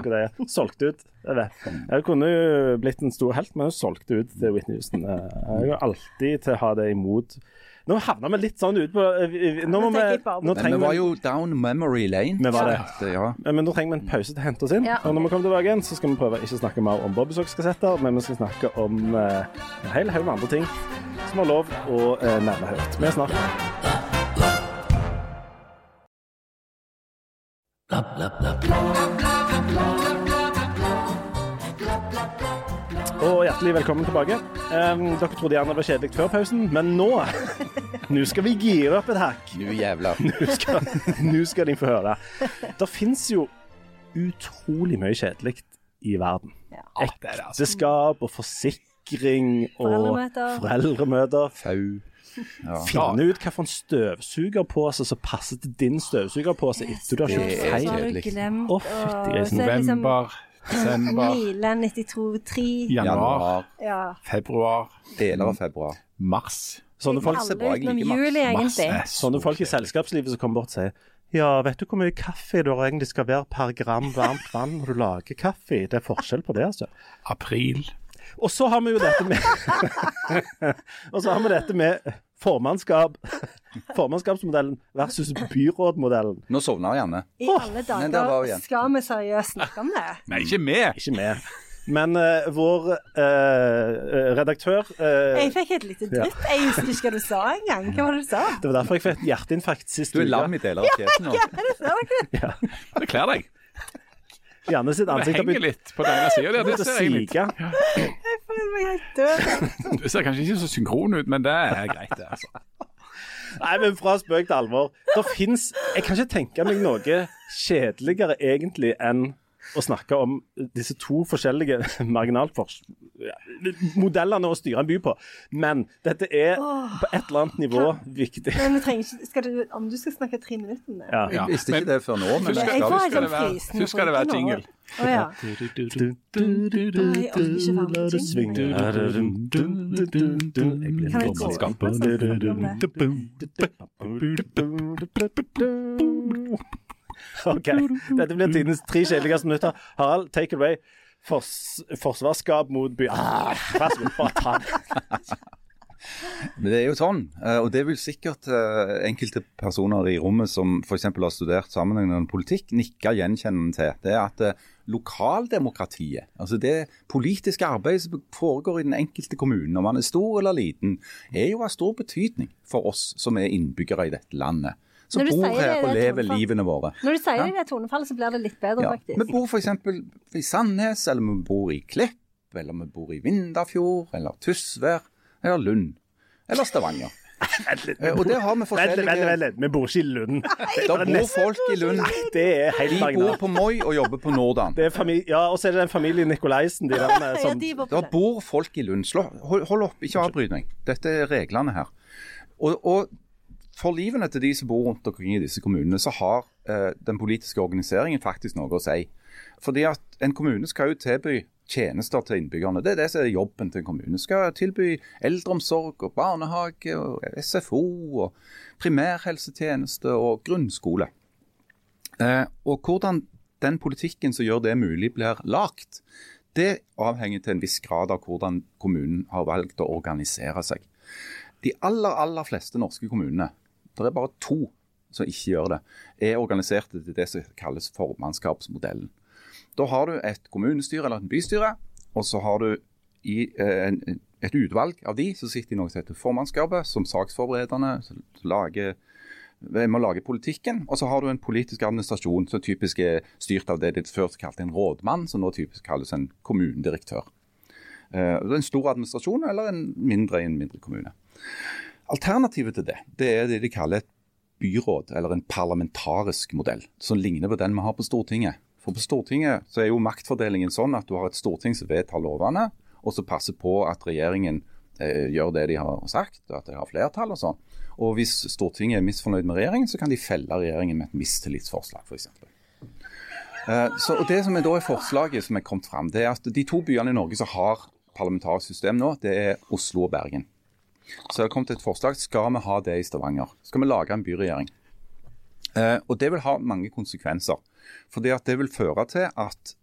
Akkurat det. Solgte ut. Jeg kunne jo blitt en stor helt, men hun solgte ut til Whitney Houston. Jeg er jo alltid til å ha det imot. Nå havna vi litt sånn ut på Nå, må vi, nå Men vi var jo down memory lane. Vi var det. det ja. men nå trenger vi en pause til å hente oss inn. Ja. Og når vi kommer tilbake igjen, så skal vi prøve ikke å snakke mer om Bobby Socks-kassetter, men vi skal snakke om eh, en hel haug med andre ting som har lov å eh, nærme høyt. Vi er snart Og hjertelig velkommen tilbake. Um, dere trodde gjerne det var kjedelig før pausen, men nå Nå skal vi gire opp et hakk. Nå jævla. Nå skal, nå skal de få høre. Det fins jo utrolig mye kjedelig i verden. er altså. Ekteskap og forsikring og Foreldremøter. foreldremøter. Fau. Ja. Finne ut hvilken støvsugerpose som passer til din støvsugerpose etter du har kjøpt Det er feil. Å, fytti grisen. November, desember, Mile 92-3. januar. Ja. februar, Deler av februar. mars. Sånne folk, ser bra, jeg liker juli, Mars egentlig. sånne folk i selskapslivet som kommer bort og sier ja, vet du hvor mye kaffe det egentlig skal være per gram varmt vann når du lager kaffe? Det er forskjell på det, altså. April. Og så har vi jo dette med Og så har vi dette med formannskap. Formannskapsmodellen versus byrådmodellen. Nå sovna Janne. I alle men der var dager vi igjen. skal vi seriøst snakke om det. Nei, ikke vi. Ikke vi. Men uh, vår uh, redaktør uh, Jeg fikk et lite drypp. Jeg husker ikke hva du sa engang. Hva var det du sa? Det var derfor jeg fikk et hjerteinfarkt sist Du er lam i deler av kjeden nå. Det kler deg. Janne sitt ansikt har begynt litt på sida. Det ser jeg litt. Jeg føler meg helt død. Du ser kanskje ikke så synkron ut, men det er greit, det. altså. Nei, men fra spøk til alvor. Det fins Jeg kan ikke tenke meg noe kjedeligere egentlig enn å snakke om disse to forskjellige marginalfors... ja, modellene å styre en by på. Men dette er på et eller annet nivå viktig. Men vi trenger ikke skal du, Om du skal snakke tre minutter om det? Ja. Jeg visste ikke det før nå, men Først skal, skal skal sånn det være, først skal det være jingle. Å ja. Nei, jeg OK. Dette blir tidens tre kjedeligste minutter. Harald, take it away. Fors forsvarsskap mot by... Ah, vær så god, bare ta det. Det er jo sånn, eh, og det vil sikkert eh, enkelte personer i rommet som f.eks. har studert sammenhengende politikk, nikke gjenkjennende til. Det er at eh, lokaldemokratiet, altså det politiske arbeidet som foregår i den enkelte kommune, om man er stor eller liten, er jo av stor betydning for oss som er innbyggere i dette landet. Som Når bor her og er lever tonefall. livene våre. Når du sier det i det tonefallet, så blir det litt bedre, Ja. faktisk. Vi bor f.eks. i Sandnes, eller vi bor i Klepp, eller vi bor i Vindafjord, eller Tysvær, eller Lund, eller Stavanger. Eh, Og der har vi forskjellige vent, vent, vent. Vi bor ikke i Lund. Da bor folk i Lund. Det er helt De bor på Moi og jobber på Nordan. Det er ja, og så er det den familien Nikolaisen. De der Ja, som, Da bor folk i Lund. Slå, hold, hold opp, ikke avbryt meg. Dette er reglene her. Og, og for livene til de som bor rundt omkring i disse kommunene, så har eh, den politiske organiseringen faktisk noe å si. Fordi at en kommune skal jo tilby tjenester til innbyggerne. Det er det som er jobben til en kommune. Skal tilby eldreomsorg og barnehage og SFO og primærhelsetjeneste og grunnskole. Eh, og hvordan den politikken som gjør det mulig, blir lagt, det avhenger til en viss grad av hvordan kommunen har valgt å organisere seg. De aller, aller fleste norske kommunene, det er bare to som ikke gjør det, er organisert til det som kalles formannskapsmodellen. Da har du et kommunestyre eller et bystyre, og så har du i eh, en, et utvalg av de som sitter i noe som heter formannskapet, som saksforberederne, som lager med å lage politikken. Og så har du en politisk administrasjon som typisk er styrt av det de før kalte en rådmann, som nå typisk kalles en kommunedirektør. Uh, en stor administrasjon eller en mindre i en mindre kommune. Alternativet til det, det er det de kaller et byråd, eller en parlamentarisk modell, som ligner på den vi har på Stortinget. For på Stortinget så er jo maktfordelingen sånn at du har et storting som vedtar lovene, og som passer på at regjeringen eh, gjør det de har sagt, at de har flertall og sånn. Og hvis Stortinget er misfornøyd med regjeringen, så kan de felle regjeringen med et mistillitsforslag, f.eks. Eh, så det som er da forslaget som er kommet fram, det er at de to byene i Norge som har parlamentarisk system nå, det er Oslo og Bergen. Så det har kommet et forslag skal vi ha det i Stavanger. Skal vi lage en byregjering? Eh, og Det vil ha mange konsekvenser. Fordi at det vil føre til at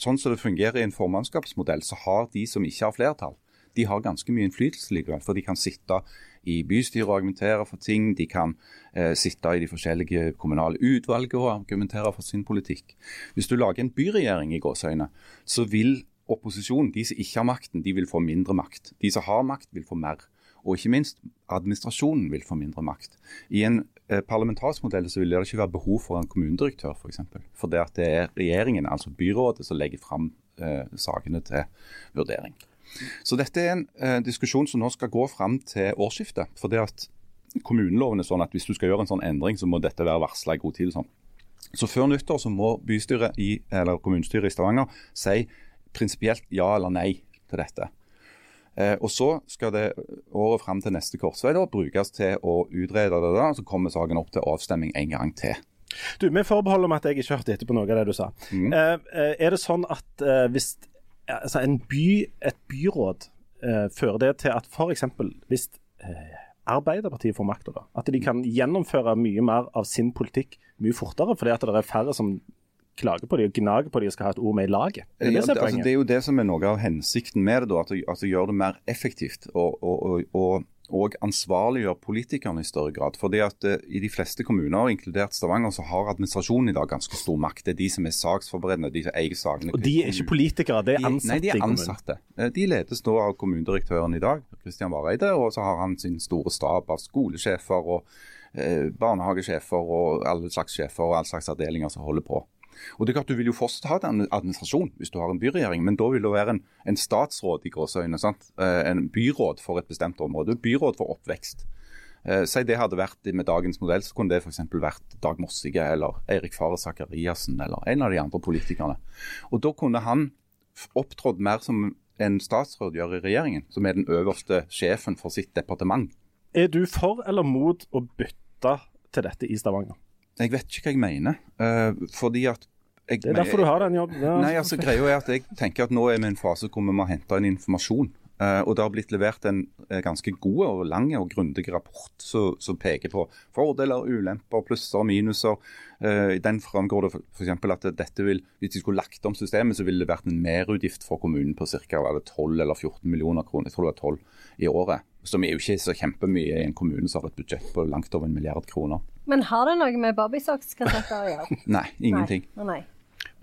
sånn som det fungerer i en formannskapsmodell, så har de som ikke har flertall, de har ganske mye innflytelse likevel. For de kan sitte i bystyret og argumentere for ting. De kan eh, sitte i de forskjellige kommunale utvalgene og argumentere for sin politikk. Hvis du lager en byregjering i gåsøyne, så vil opposisjonen, de som ikke har makten, de vil få mindre makt. De som har makt, vil få mer. Og ikke minst, administrasjonen vil få mindre makt. I en eh, parlamentarisk modell så vil det ikke være behov for en kommunedirektør, f.eks. For, eksempel. for det det er regjeringen, altså byrådet, som legger fram eh, sakene til vurdering. Så dette er en eh, diskusjon som nå skal gå fram til årsskiftet. For det at kommuneloven er sånn at hvis du skal gjøre en sånn endring, så må dette være varsla i god tid. Sånn. Så før nyttår så må bystyret i, eller kommunestyret i Stavanger si prinsipielt ja eller nei til dette. Eh, og Så skal det året fram til neste korsvei da, brukes til å utrede det. da, Så kommer saken opp til avstemning en gang til. Du, Vi forbeholder om at jeg ikke hørte etter på noe av det du sa. Mm. Eh, eh er det sånn at eh, hvis altså en by, et byråd eh, fører det til at f.eks. hvis eh, Arbeiderpartiet får makta, at de kan gjennomføre mye mer av sin politikk mye fortere, fordi at det er færre som klager på de og gnager på de og skal ha et ord med i laget. Det, ja, det, altså, det, er jo det som er noe av hensikten med det, da, at, at gjør det mer effektivt. og, og, og og ansvarliggjør politikerne i større grad. Fordi at uh, I de fleste kommuner, inkludert Stavanger, så har administrasjonen i dag ganske stor makt. Det er de som er saksforberedende, de som eier sakene. Og de er ikke politikere, det er ansatte? nei, de er ansatte. Uh, de ledes nå av kommunedirektøren i dag, Kristian Vareide. Og så har han sin store stab av skolesjefer og uh, barnehagesjefer og alle slags sjefer og alle slags avdelinger som holder på. Og det er klart Du vil jo fortsatt ha en administrasjon hvis du har en byregjering, men da vil det være en, en statsråd i gråsøyne. Sant? Eh, en byråd for et bestemt område. Byråd for oppvekst. Eh, si det hadde vært med dagens modell, så kunne det f.eks. vært Dag Mossige eller Eirik Fare Sakariassen eller en av de andre politikerne. Og Da kunne han opptrådt mer som en statsråd gjør i regjeringen, som er den øverste sjefen for sitt departement. Er du for eller mot å bytte til dette i Stavanger? Jeg vet ikke hva jeg mener. Uh, fordi at jeg, Det er derfor du har den jobben. Ja. Nei, altså greia er at Jeg tenker at nå er vi i en fase hvor vi må hente inn informasjon. Uh, og Det har blitt levert en uh, ganske god og lang og grundig rapport som peker på fordeler, ulemper, plusser og minuser. Uh, I den framgår det f.eks. at dette vil, hvis de skulle lagt om systemet, så ville det vært en merutgift for kommunen på ca. 12 eller 14 millioner kroner. Jeg tror det var 12 i året. Som er jo ikke så kjempemye i en kommune som har et budsjett på langt over en milliard kroner. Men har det noe med Bobbysocks-kassetter å gjøre? Nei, ingenting. Nei. nei.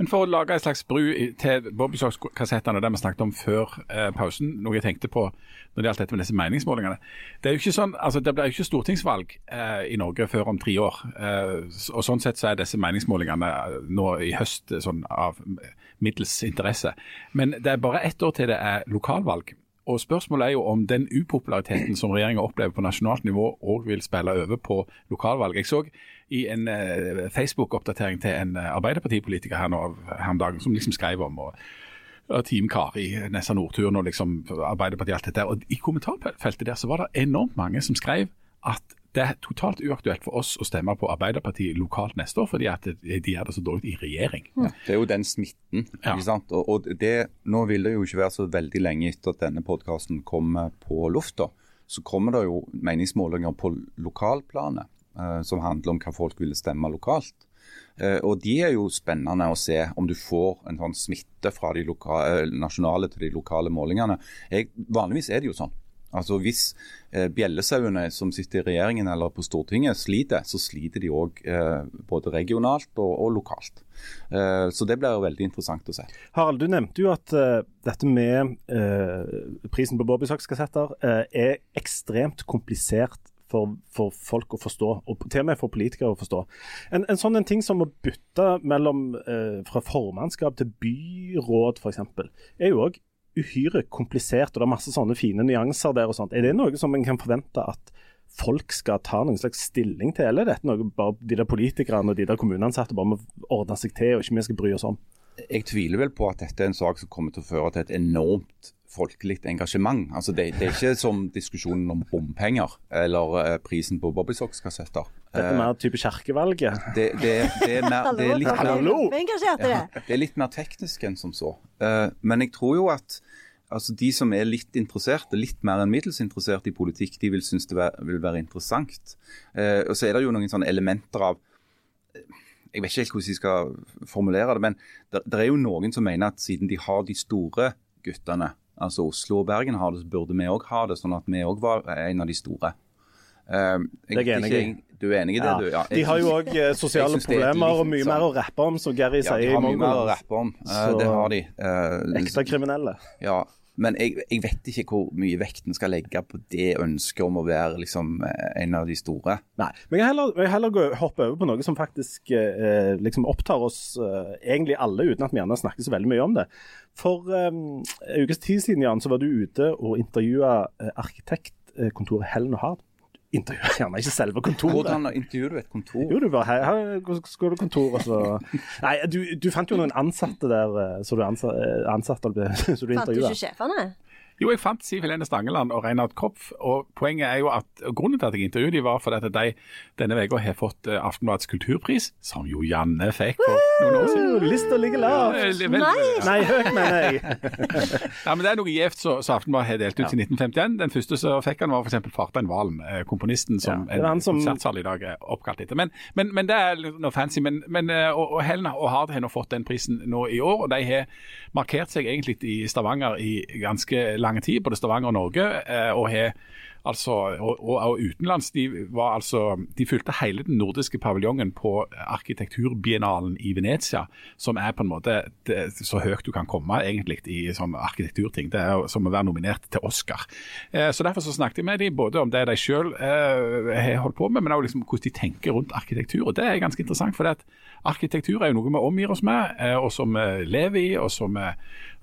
Men for å lage en slags bru til Bobbysocks-kassettene, det vi snakket om før eh, pausen, noe jeg tenkte på når det gjaldt dette med disse meningsmålingene. Det er jo ikke sånn, altså det blir jo ikke stortingsvalg eh, i Norge før om tre år. Eh, og Sånn sett så er disse meningsmålingene eh, nå i høst sånn av middels interesse. Men det er bare ett år til det er lokalvalg. Og Spørsmålet er jo om den upopulariteten som regjeringa opplever på nasjonalt nivå, òg vil spille over på lokalvalg. Jeg så i en uh, Facebook-oppdatering til en uh, Arbeiderpartipolitiker her, nå, her om dagen som liksom skrev om og, og Team Kari, Nessa Nordturen og liksom Arbeiderpartiet alt dette. Og I kommentarfeltet der så var det enormt mange som skrev at det er totalt uaktuelt for oss å stemme på Arbeiderpartiet lokalt neste år, fordi at de gjør det så dårlig i regjering. Ja, det er jo den smitten. Ja. ikke sant? Og, og det, Nå vil det jo ikke være så veldig lenge etter at denne podkasten kommer på lufta. Så kommer det jo meningsmålinger på lokalplanet eh, som handler om hva folk ville stemme lokalt. Eh, og De er jo spennende å se om du får en sånn smitte fra de lokale, eh, nasjonale til de lokale målingene. Jeg, vanligvis er det jo sånn Altså Hvis eh, bjellesauene som sitter i regjeringen eller på Stortinget sliter, så sliter de òg eh, både regionalt og, og lokalt. Eh, så det blir veldig interessant å se. Harald, du nevnte jo at uh, dette med uh, prisen på Bobbysocks-kassetter uh, er ekstremt komplisert for, for, folk å forstå, og til og med for politikere å forstå. En, en sånn en ting som å bytte mellom, fra formannskap til byråd f.eks., er jo òg uhyre komplisert, og det er masse sånne fine nyanser der og sånt. Er det noe som en kan forvente at folk skal ta noen slags stilling til, eller er dette noe bare de der politikerne og de der kommuneansatte bare må ordne seg til, og ikke vi skal bry oss om? Jeg tviler vel på at dette er en sak som kommer til å føre til et enormt folkelig engasjement. Altså det, det, er ikke som diskusjonen om bompenger eller uh, prisen på Bobbysocks-kassetter. Dette er mer type kirkevalget? Det, det, det, er mer, det, er litt mer, ja, det er litt mer teknisk enn som så. Uh, men jeg tror jo at altså de som er litt interessert, litt mer enn middels interessert i politikk, de vil synes det vil være interessant. Og så er det jo noen sånne elementer av jeg vet ikke helt hvordan jeg skal formulere det, men det, det er jo noen som mener at siden de har de store guttene altså Oslo og Bergen har det, så burde vi òg ha det, sånn at vi òg var en av de store. Um, jeg, jeg er enig i. Du er enig i det, ja. du? Ja, de har jo òg uh, sosiale problemer og mye mer å rappe om, som Gary ja, sier i. Ja, de har mye mer å rappe om. Uh, det har de. Uh, ekte kriminelle. Ja, men jeg, jeg, vet ikke hvor mye vekten skal legge på det ønsket om å være liksom, en av de store. Nei, men jeg heller, jeg heller hoppe over på noe som faktisk eh, liksom opptar oss eh, egentlig alle, uten at vi gjerne snakker så veldig mye om det. For eh, en ukes tid siden Jan, så var du ute og intervjua eh, arkitektkontoret Helen og Hard intervjuer gjerne ikke selve kontoret. Hvordan intervjuer du et kontor? Jo, du bare her, her skal du kontor, og så Nei, du, du, fant jo noen ansatte der eh, så du ansatte, eh, ansatte så du intervjua. Fant du ikke sjefene? Jo, jeg fant Siv Helene Stangeland og Reinhard Kopf. og Poenget er jo at grunnen til at jeg intervjuet dem var fordi at de denne uka har fått uh, Aftenbladets kulturpris, som jo Janne fikk for noen år siden. Lista ligger lavt. Nei. Nei, høyt, mener jeg. ja, men Det er noe gjevt som Aftenbladet har delt ut siden i 1951. Den første som fikk han var f.eks. Fartein Valm, eh, komponisten som ja, en som... konsertsal i dag er oppkalt etter. Men, men, men, det er noe fancy. Men, men eh, og, og Helen og Hard har nå fått den prisen nå i år, og de har markert seg egentlig i Stavanger i ganske lang lang tid, både Stavanger og Norge. Eh, og har altså, og, og, og, utenlands. De, var altså, de fylte hele den nordiske paviljongen på arkitekturbiennalen i Venezia, som er på en måte det, så høyt du kan komme egentlig i sånn arkitekturting. Det er som å være nominert til Oscar. Eh, så Derfor så snakket jeg med dem både om det de selv eh, har holdt på med, men også liksom hvordan de tenker rundt arkitektur. og Det er ganske interessant. for det at Arkitektur er jo noe vi omgir oss med, og som vi lever i, og som vi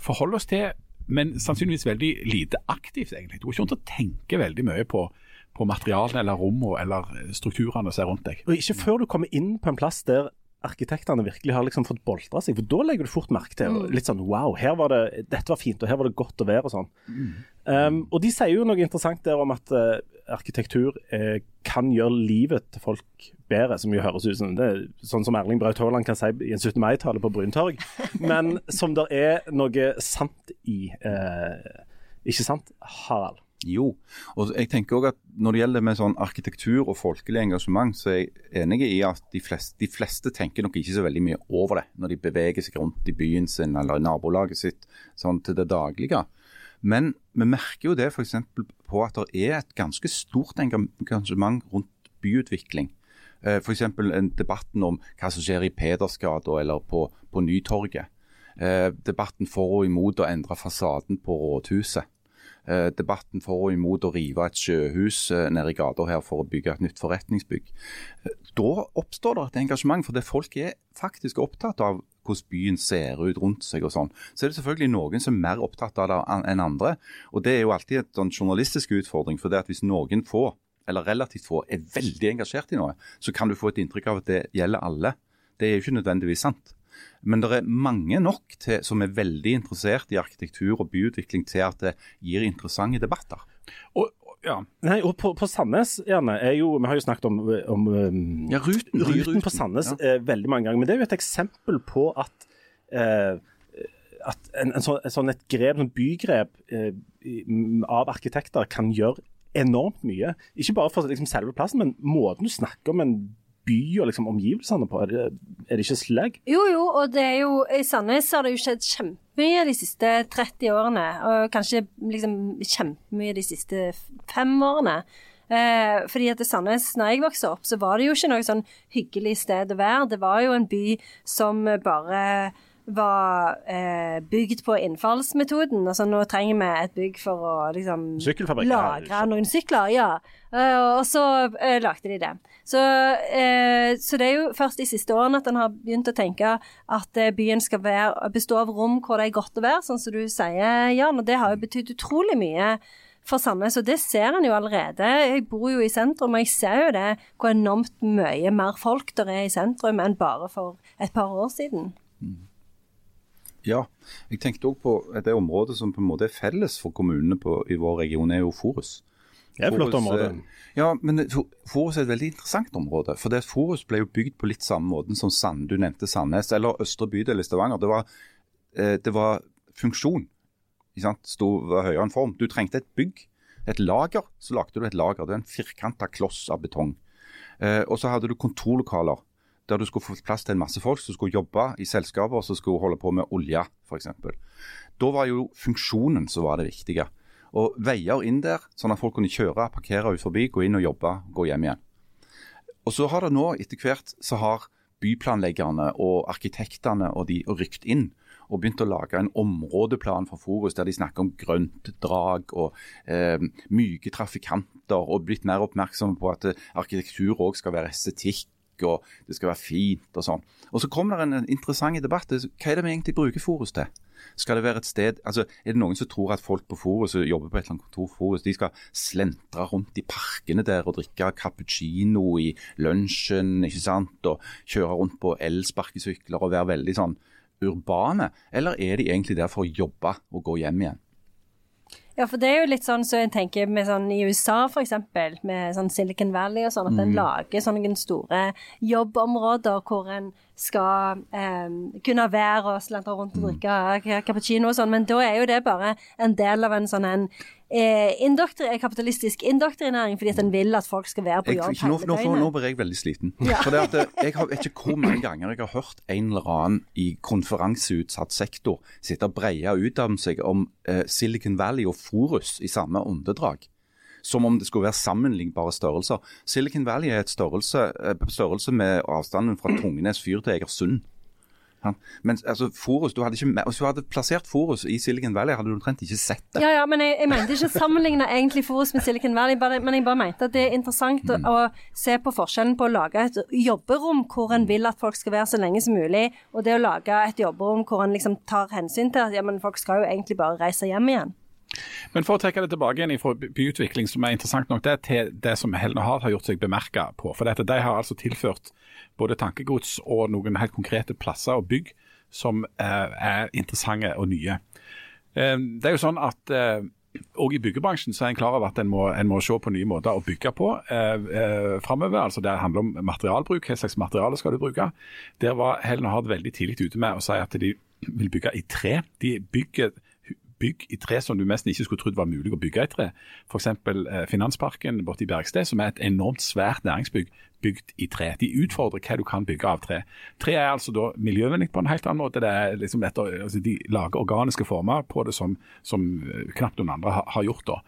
forholder oss til men sannsynligvis veldig lite aktivt, egentlig. Du går ikke rundt og tenker veldig mye på, på materialene eller rommene eller strukturene som er rundt deg. Og Ikke før du kommer inn på en plass der arkitektene virkelig har liksom fått boltra seg, for da legger du fort merke til mm. litt sånn wow, her var det, dette var fint, og her var det godt å være og sånn. Mm. Um, og de sier jo noe interessant der om at uh, arkitektur uh, kan gjøre livet til folk bedre, som jo høres ut som det, sånn som Erling Braut Haaland kan si i en 17. mai-tale på Bryntorg, men som det er noe sant i. Uh, ikke sant, Harald? Jo, og jeg tenker også at når det gjelder med sånn arkitektur og folkelig engasjement, så er jeg enig i at de fleste, de fleste, tenker nok ikke så veldig mye over det når de beveger seg rundt i byen sin eller i nabolaget sitt sånn til det daglige. Men vi merker jo det f.eks. på at det er et ganske stort engasjement rundt byutvikling. Eh, F.eks. debatten om hva som skjer i Pedersgata eller på, på Nytorget. Eh, debatten for og imot å endre fasaden på rådhuset. Eh, debatten for og imot å rive et sjøhus nede i gata her for å bygge et nytt forretningsbygg. Da oppstår det et engasjement, for det folk er faktisk opptatt av hvordan byen ser ut rundt seg og sånn. Så er det selvfølgelig noen som er mer opptatt av det enn andre. Og det er jo alltid en sånn journalistisk utfordring. For det at hvis noen få, eller relativt få, er veldig engasjert i noe, så kan du få et inntrykk av at det gjelder alle. Det er jo ikke nødvendigvis sant. Men det er mange nok til, som er veldig interessert i arkitektur og byutvikling til at det gir interessante debatter. Og, ja. Nei, og på, på, Sandnes gjerne, er jo, Vi har jo snakket om, om um, ja, ruten, ruten, ruten, på Sandnes ja. eh, veldig mange ganger. Men det er jo et eksempel på at, eh, at en, en sånn, sånn, et grep, sånn bygrep eh, av arkitekter kan gjøre enormt mye. Ikke bare for liksom, selve plassen, men måten du snakker om en by og liksom omgivelsene på? Er det, er det ikke slag? Jo, jo, og det er jo I Sandnes har det jo skjedd kjempemye de siste 30 årene. Og kanskje liksom kjempemye de siste fem årene. Eh, fordi at Sandnes, når jeg vokste opp, så var det jo ikke noe sånn hyggelig sted å være. Det var jo en by som bare var eh, bygd på innfallsmetoden. Altså nå trenger vi et bygg for å liksom lagre noen sykler. Ja. Uh, og så uh, lagde de det. Så, uh, så, det er jo først de siste årene at en har begynt å tenke at byen skal være, bestå av rom hvor det er godt å være, sånn som du sier, Jan. Og det har jo betydd utrolig mye for Sandnes, og det ser en jo allerede. Jeg bor jo i sentrum, og jeg ser jo det, hvor enormt mye mer folk der er i sentrum enn bare for et par år siden. Mm. Ja, jeg tenkte òg på det området som på en måte er felles for kommunene på, i vår region, er jo Forus. Det er et flott område. Eh, ja, men Forus er et veldig interessant område. For det Forus ble jo bygd på litt samme måten som Sand, du nevnte Sandnes, eller Østre bydel i Stavanger. Det var, eh, det var funksjon. Sto var høyere enn form. Du trengte et bygg, et lager. Så lagde du et lager. Det er en firkanta kloss av betong. Eh, og så hadde du kontorlokaler der du skulle få plass til en masse folk som skulle jobbe i selskaper som skulle holde på med olje, f.eks. Da var jo funksjonen som var det viktige. Og veier inn der, sånn at folk kunne kjøre, parkere ut forbi, gå inn og jobbe, gå hjem igjen. Og så har det nå, etter hvert, så har byplanleggerne og arkitektene og de rykt inn og begynt å lage en områdeplan for Forus der de snakker om grønt drag og eh, myke trafikanter, og blitt mer oppmerksomme på at arkitektur òg skal være estetikk og det skal være fint og sånn. Og Så kommer det en interessant debatt. Hva er det vi egentlig bruker Forus til? Skal det være et sted, altså Er det noen som tror at folk på Forus og jobber på et eller annet kontor Forus, de skal slentre rundt i parkene der og drikke cappuccino i lunsjen ikke sant, og kjøre rundt på elsparkesykler og være veldig sånn urbane? Eller er de egentlig der for å jobbe og gå hjem igjen? Ja, for det er jo litt sånn så jeg tenker med sånn i USA f.eks., med sånn Silicon Valley og sånn, at mm. en lager sånne store jobbområder hvor en skal eh, kunne være og slentre rundt og mm. drikke cappuccino og sånn, men da er jo det bare en del av en sånn en eh, indoktri kapitalistisk indoktrinering fordi at en vil at folk skal være på jobb hele døgnet. Nå, nå, blir jeg veldig sliten. Ja. For det at eh, Jeg har ikke hvor mange ganger jeg har hørt en eller annen i konferanseutsatt sektor sitte og breie ut av seg om eh, Silicon Valley og Forus i samme åndedrag som om det skulle være sammenlignbare størrelser. Silicon Valley er et størrelse, eh, størrelse med avstanden fra Tungenes fyr til Egersund. Ja. Men altså, Forus, du hadde ikke, Hvis du hadde plassert Forus i Silicon Valley, hadde du omtrent ikke sett det. Ja, ja, men jeg, jeg mente ikke å sammenligne egentlig Forus med Silicon Valley, bare, men jeg bare mente at det er interessant mm. å, å, se på forskjellen på å lage et jobberom hvor en vil at folk skal være så lenge som mulig, og det å lage et jobberom hvor en liksom tar hensyn til at ja, men folk skal jo egentlig bare reise hjem igjen. Men for å trekke det tilbake igjen fra byutvikling, som er interessant nok, det er til det som Helne Hard har gjort seg bemerka på. For dette, de har altså tilført både tankegods og noen helt konkrete plasser og bygg som eh, er interessante og nye. Eh, det er jo sånn at eh, og I byggebransjen så er en klar over at en må, en må se på nye måter å bygge på eh, eh, framover. Altså det handler om materialbruk. Hva slags materiale skal du bruke? Der var Helen Hard veldig tidlig ute med å si at de vil bygge i tre. De bygger bygg i tre som du nesten ikke skulle trodd var mulig å bygge i tre. F.eks. Eh, Finansparken borte i Bergsted, som er et enormt svært næringsbygg bygd i tre. De utfordrer hva du kan bygge av tre. Tre er altså da miljøvennlig på en helt annen måte. Liksom etter, altså de lager organiske former på det som, som eh, knapt noen andre har, gjort. da.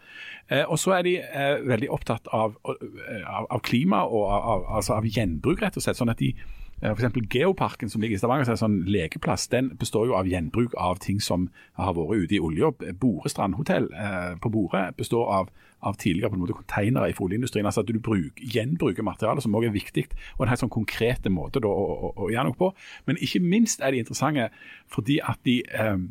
Eh, og så er de eh, veldig opptatt av, av, av klima og av, altså av gjenbruk, rett og slett. sånn at de F.eks. Geoparken som ligger i Stavanger, som er en sånn lekeplass, den består jo av gjenbruk av ting som har vært ute i olja. Bore strandhotell eh, på Bore består av, av tidligere på en måte konteinere i oljeindustrien. Altså at du bruk, gjenbruker materiale, som også er viktig, og en helt sånn konkrete måte da, å, å, å, gjøre noe på. Men ikke minst er de interessante fordi at de eh,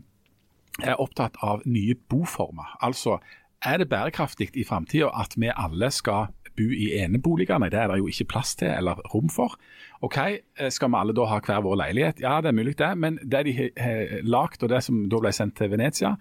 er opptatt av nye boformer. Altså, er det bærekraftig i framtida at vi alle skal bo i eneboligene. Det er det jo ikke plass til eller rom for. OK, eh, skal vi alle da ha hver vår leilighet? Ja, det er mulig det. Men det de har lagd, og det som da ble sendt til Venezia,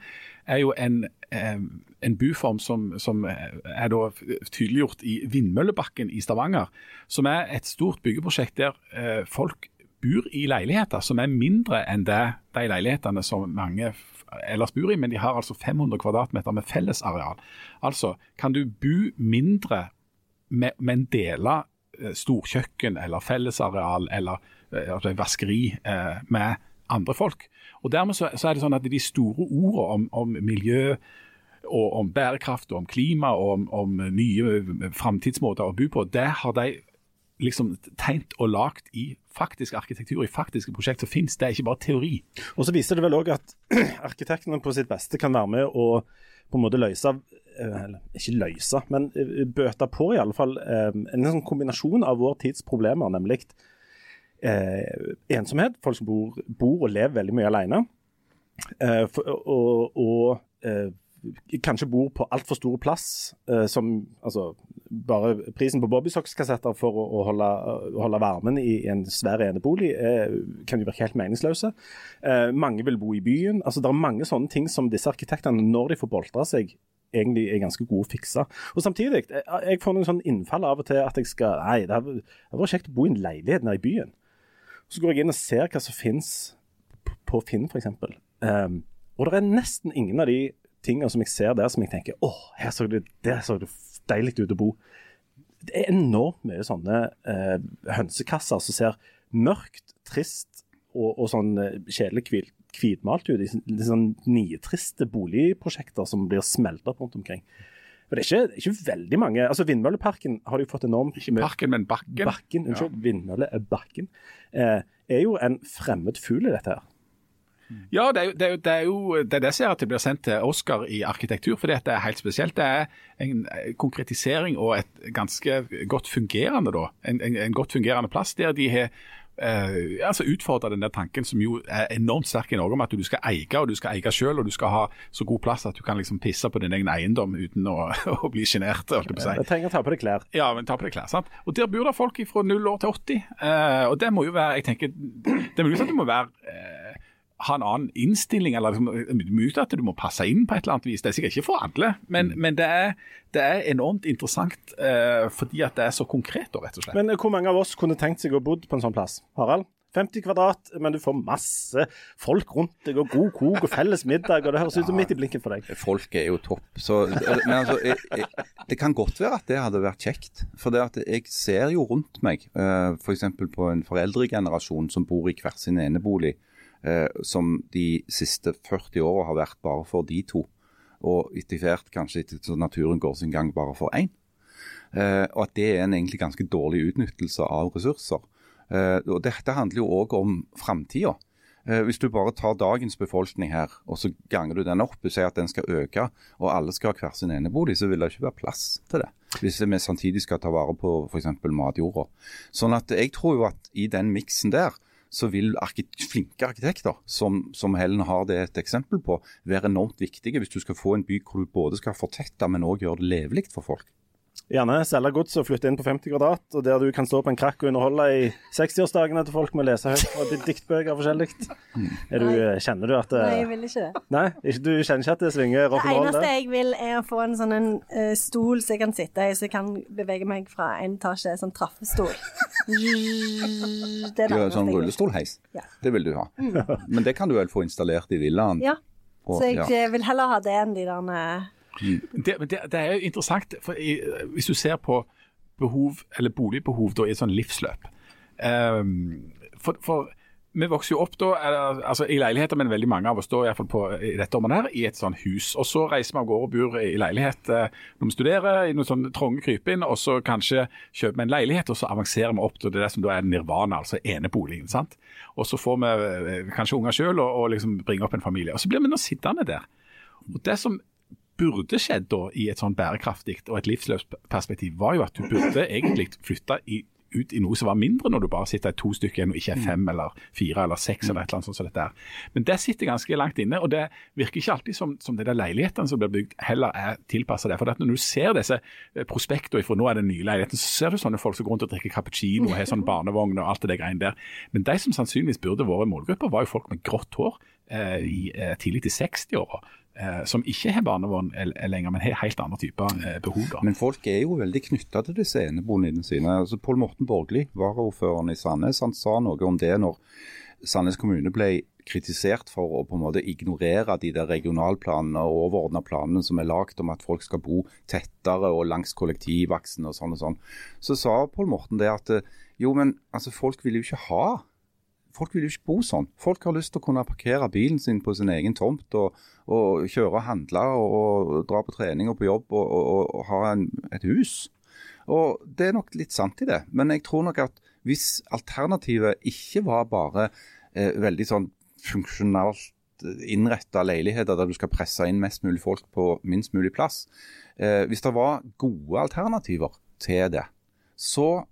er jo en, eh, en buform som, som, er da tydeliggjort i Vindmøllebakken i Stavanger. Som er et stort byggeprosjekt der eh, folk bor i leiligheter som er mindre enn det, de leilighetene som mange ellers bor i, men de har altså 500 kvadratmeter med fellesareal. Altså, kan du bo mindre men dele eh, storkjøkken eller fellesareal eller altså vaskeri eh, med andre folk. Og Dermed så, så, er det sånn at de store ordene om, om miljø og om bærekraft og om klima og om, om nye framtidsmåter å bo på, det har de liksom tegnet og lagd i faktisk arkitektur, i faktiske prosjekt som finnes. Det er ikke bare teori. Og Så viser det vel òg at arkitektene på sitt beste kan være med å på en måte løse eh, eller ikke løse, men eh, bøte på i alle fall eh, en sånn kombinasjon av vår tids problemer, nemlig eh, ensomhet. Folk som bor, bor, og lever veldig mye alene. Eh, for, og, og eh, kanskje bor på altfor stor plass, eh, som altså bare prisen på bobbysocks-kassetter for å, å, holde, å, holde, varmen i en svær enebolig eh, kan jo virke helt meningsløse. Eh, mange vil bo i byen. altså Det er mange sånne ting som disse arkitektene, når de får boltra seg, egentlig er ganske gode å fikse. Og Samtidig, jeg, jeg får noen sånn innfall av og til at jeg skal Nei, det hadde vært kjekt å bo i en leilighet nede i byen. Så går jeg inn og ser hva som finnes på Finn, f.eks. Um, og det er nesten ingen av de tingene som jeg ser der som jeg tenker åh, her så det, der så det deilig ut å bo. Det er enormt mye sånne eh, hønsekasser som ser mørkt, trist og, og sånn eh, kjedelig hvitmalt ut. i sånn nitriste boligprosjekter som blir smelta rundt omkring. For det er ikke, ikke, veldig mange altså Vindmølleparken har de fått enormt Ikke parken, men bakken. Bakken, Unnskyld. Ja. Vindmøllebakken. Eh, er jo en fremmed fugl i dette her. Ja, det er, det, det, er jo, det er det som gjør at det blir sendt til Oscar i arkitektur, fordi det er helt spesielt. Det er en konkretisering og et ganske godt fungerende, da, en, en, en godt fungerende plass der de har Uh, altså utfordre den der tanken som jo er enormt sterk i Norge, om at du skal eie og du skal eie selv, og du skal ha så god plass at du kan liksom pisse på din egen eiendom uten å, å bli sjenert. Si. Jeg trenger å ta på deg klær. Ja, men ta på deg klær, sant? Og Der bor det folk fra 0 år til 80. Uh, og det må jo være jeg tenker, Det er mulig at det må være eh, ha en annen innstilling, eller liksom, at du må passe inn på et eller annet vis. Det er sikkert ikke for alle, men, mm. men det, er, det, er, enormt interessant uh, fordi at det er så konkret, rett og slett. Men hvor mange av oss kunne tenkt seg å bo på en sånn plass? Harald? 50 kvadrat, men du får masse folk rundt deg, og god kok og felles middag. og Det høres ut som midt i blinken for deg. Folk er jo topp. Så, men altså, jeg, jeg, det kan godt være at det hadde vært kjekt. For det at jeg ser jo rundt meg, uh, eh, f.eks. på en foreldregenerasjon som bor i hver sin enebolig eh, som de siste 40 åra har vært bare for de to. Og etter hvert, kanskje etter naturen går sin gang, bare for én. Eh, og at det er en egentlig ganske dårlig utnyttelse av ressurser. Eh, og Dette handler jo òg om framtida. Eh, hvis du bare tar dagens befolkning her, og så ganger du den opp og sier at den skal øke, og alle skal ha hver sin enebolig, så vil det ikke være plass til det. Hvis vi samtidig skal ta vare på f.eks. matjorda. Sånn at jeg tror jo at i den miksen der, så vil arkite flinke arkitekter, som, som, Helen har det et eksempel på, være enormt viktige hvis du skal få en by hvor du både skal fortette, men òg gjøre det levelig for folk. Gjerne selge gods og flytte inn på 50 kvadrat, og der du kan stå på en krakk og underholde i 60-årsdagene til folk med å lese høyt fra diktbøker forskjellig. Du, kjenner du at det, Nei, jeg vil ikke det. Nei, Du kjenner ikke at det svinger rock'n'roll? Det eneste jeg vil, er å få en sånn en, uh, stol så jeg kan sitte i, så jeg kan bevege meg fra en etasje, sånn traffestol. det er du har sånn rullestolheis? Ja. Det vil du ha. Mm. Men det kan du vel få installert i villaen? Ja. Så jeg ja. vil heller ha det enn de der Mm. Det, det, det, er jo interessant, for i, hvis du ser på behov, eller boligbehov da, i et sånn livsløp um, for, for, vi vokser jo opp da, altså i leiligheter, men veldig mange av oss da, i, på, i dette området her, i et sånn hus. Og Så reiser vi av gårde og bor i leilighet eh, når vi studerer, i noen sånne trange krypinn, og så kanskje kjøper vi en leilighet, og så avanserer vi opp til det som da er nirvana, altså eneboligen. sant? Og så får vi eh, kanskje unger sjøl og, og liksom bringer opp en familie. Og så blir vi nå sittende der. Og Det som burde skjedd da i et sånn bærekraftig og et livsløpsperspektiv, var jo at du burde egentlig flytte i, ut i noe som var mindre, når du bare sitter i to stykker igjen og ikke er fem mm. eller fire eller seks eller et eller annet sånt som dette er. Men det sitter ganske langt inne, og det virker ikke alltid som, som det der leilighetene som blir bygd, heller er tilpassa det. For når du ser disse eh, prospektene fra nå er det nye leiligheten, så ser du sånne folk som går rundt og drikker cappuccino og har sånn barnevogn og alt det greiene der. Men de som sannsynligvis burde vært målgrupper, var jo folk med grått hår eh, i, eh, tidlig til 60-åra eh, som ikke har barnevogn lenger, men har helt andre typer eh, behov. Da. Men folk er jo veldig knytta til disse eneboligene sine. Altså, Pål Morten Borgli, varaordføreren i Sandnes, han sa noe om det når Sandnes kommune ble kritisert for å på en måte ignorere de der regionalplanene og overordna planene som er lagd om at folk skal bo tettere og langs kollektivaksen og sånn og sånn. Så sa Pål Morten det at jo, men altså, folk vil jo ikke ha Folk vil jo ikke bo sånn. Folk har lyst til å kunne parkere bilen sin på sin egen tomt og, og kjøre og handle og, og, dra på trening og på jobb og, og ha en, et hus. Og Det er nok litt sant i det, men jeg tror nok at hvis alternativet ikke var bare eh, veldig sånn funksjonalt innretta leiligheter der du skal presse inn mest mulig folk på minst mulig plass, eh, hvis det var gode alternativer til det, så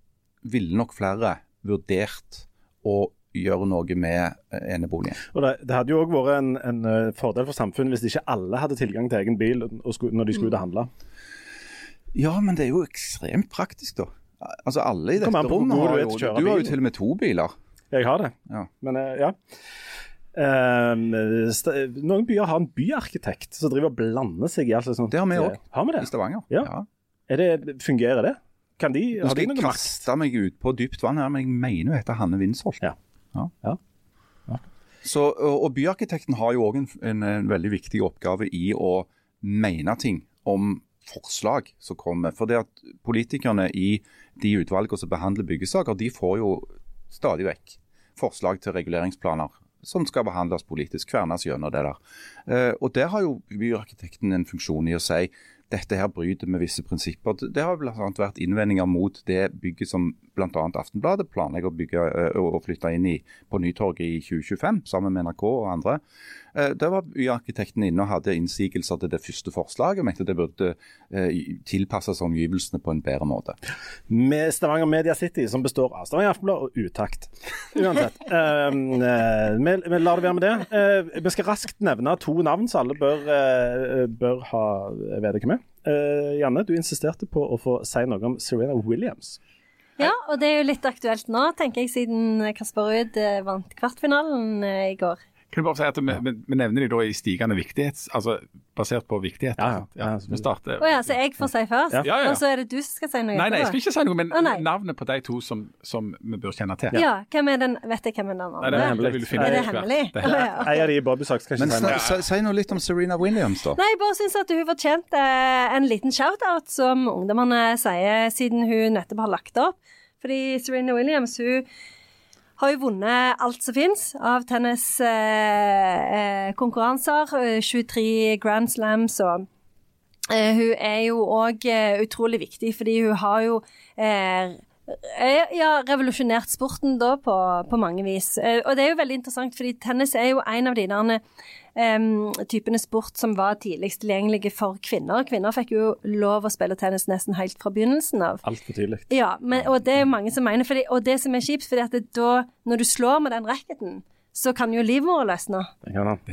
ville nok flere vurdert å gjøre noe med eh, eneboligen. Og det, det, hadde jo òg vært en, en, eh, fordel for samfunnet hvis ikke alle hadde tilgang til egen bil skulle, når de skulle ut og handle. Ja, men det er jo ekstremt praktisk, da. Altså Alle i dette rommet har jo Du har jo til og med to biler. Jeg har det, ja. men uh, ja. Uh, noen byer har en byarkitekt som driver og blander seg i alt sånt. Det har vi òg, i Stavanger. Ja. Det, fungerer det? Kan de, Nå skal jeg kaste meg ut på dypt vann her, men jeg mener jo heter Hanne Winsholt. Ja. Ja. ja. Så, og, og byarkitekten har jo òg en, en, en, veldig viktig oppgave i å mene ting om forslag som kommer. For det at Politikerne i de utvalgene som behandler byggesaker, de får jo stadig vekk forslag til reguleringsplaner som skal behandles politisk, kvernes gjennom det der. Eh, og Der har jo byarkitekten en funksjon i å si dette her bryter med visse prinsipper. Det har bl.a. vært innvendinger mot det bygget som bl.a. Aftenbladet planlegger å bygge og flytte inn i på Nytorget i 2025, sammen med NRK og andre. Der var byarkitekten inne og hadde innsigelser til det første forslaget. Mente det burde tilpasses omgivelsene på en bedre måte. Med Stavanger Media City, som består av Stavanger Aftenblad og Utakt. Uansett. uh, vi, vi, lar det være med det. Uh, vi skal raskt nevne to navn som alle bør, uh, bør ha vet hvem er. Janne, du insisterte på å få si noe om Serena Williams. Ja, og det er jo litt aktuelt nå, tenker jeg, siden Kasper Ruud vant kvartfinalen i går. Kan du bare si at vi, ja. vi nevner de da i stigende viktighet, altså basert på viktighet. Ja, ja. vi starter. Oh, ja, så jeg får si først, ja. og så er det du som skal si noe? Nei, nei, jeg skal ikke si noe, men oh, navnet på de to som, som, vi bør kjenne til. Ja, hvem er den, Vet jeg hvem er den andre? Nei, det er hemmelig. Er det hemmelig? En oh, Jeg er i Bobbysak, skal ikke si noe. Si noe litt om Serena Williams, da. Nei, jeg bare syns at hun fortjente en liten shout-out, som ungdommene sier, siden hun nettopp har lagt opp. Fordi Serena Williams, hun har jo vunnet alt som fins av tenniskonkurranser. Eh, 23 eh, Grand Slams og eh, Hun er jo òg eh, utrolig viktig, fordi hun har jo eh, ja, revolusjonert sporten da på, på, mange vis. Og det er jo veldig interessant, fordi tennis er jo en av de der um, typene sport som var tidligst tilgjengelige for kvinner. Kvinner fikk jo lov å spille tennis nesten helt fra begynnelsen av. Altfor tidlig. Ja, men, og det er jo mange som mener, fordi, og det som er kjipt, fordi at da, når du slår med den racketen så kan jo livmoren løsne.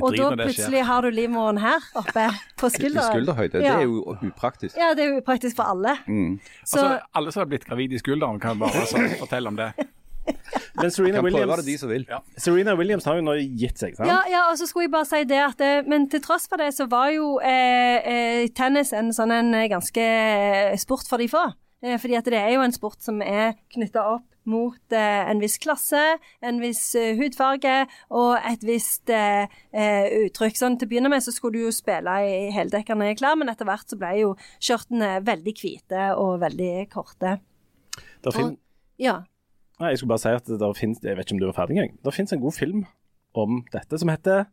Og da plutselig har du livmoren her oppe på skulderen. I skulderhøyde. Ja. Det er jo upraktisk. Ja, det er upraktisk for alle. Mm. Så, altså, alle som har blitt gravid i skulderen, kan bare fortelle om det. Men Serena Williams, de. Ja. Serena Williams har jo nå gitt seg, sant? Ja, ja, og så skulle jeg bare si det at eh, Men til tross for det, så var jo eh, eh, tennis en sånn en eh, ganske sport for de få. Eh, fordi at det er jo en sport som er knytta opp mot eh, en viss klasse, en viss hudfarge og et visst uttrykk. Sånn Til å begynne med så skulle du jo spille i heldekkende klær, men etter hvert så ble jo skjørtene veldig hvite og veldig korte. Og, ja. Nei, jeg skulle bare si at der finnes, Jeg vet ikke om du var ferdig engang. Det finnes en god film om dette som heter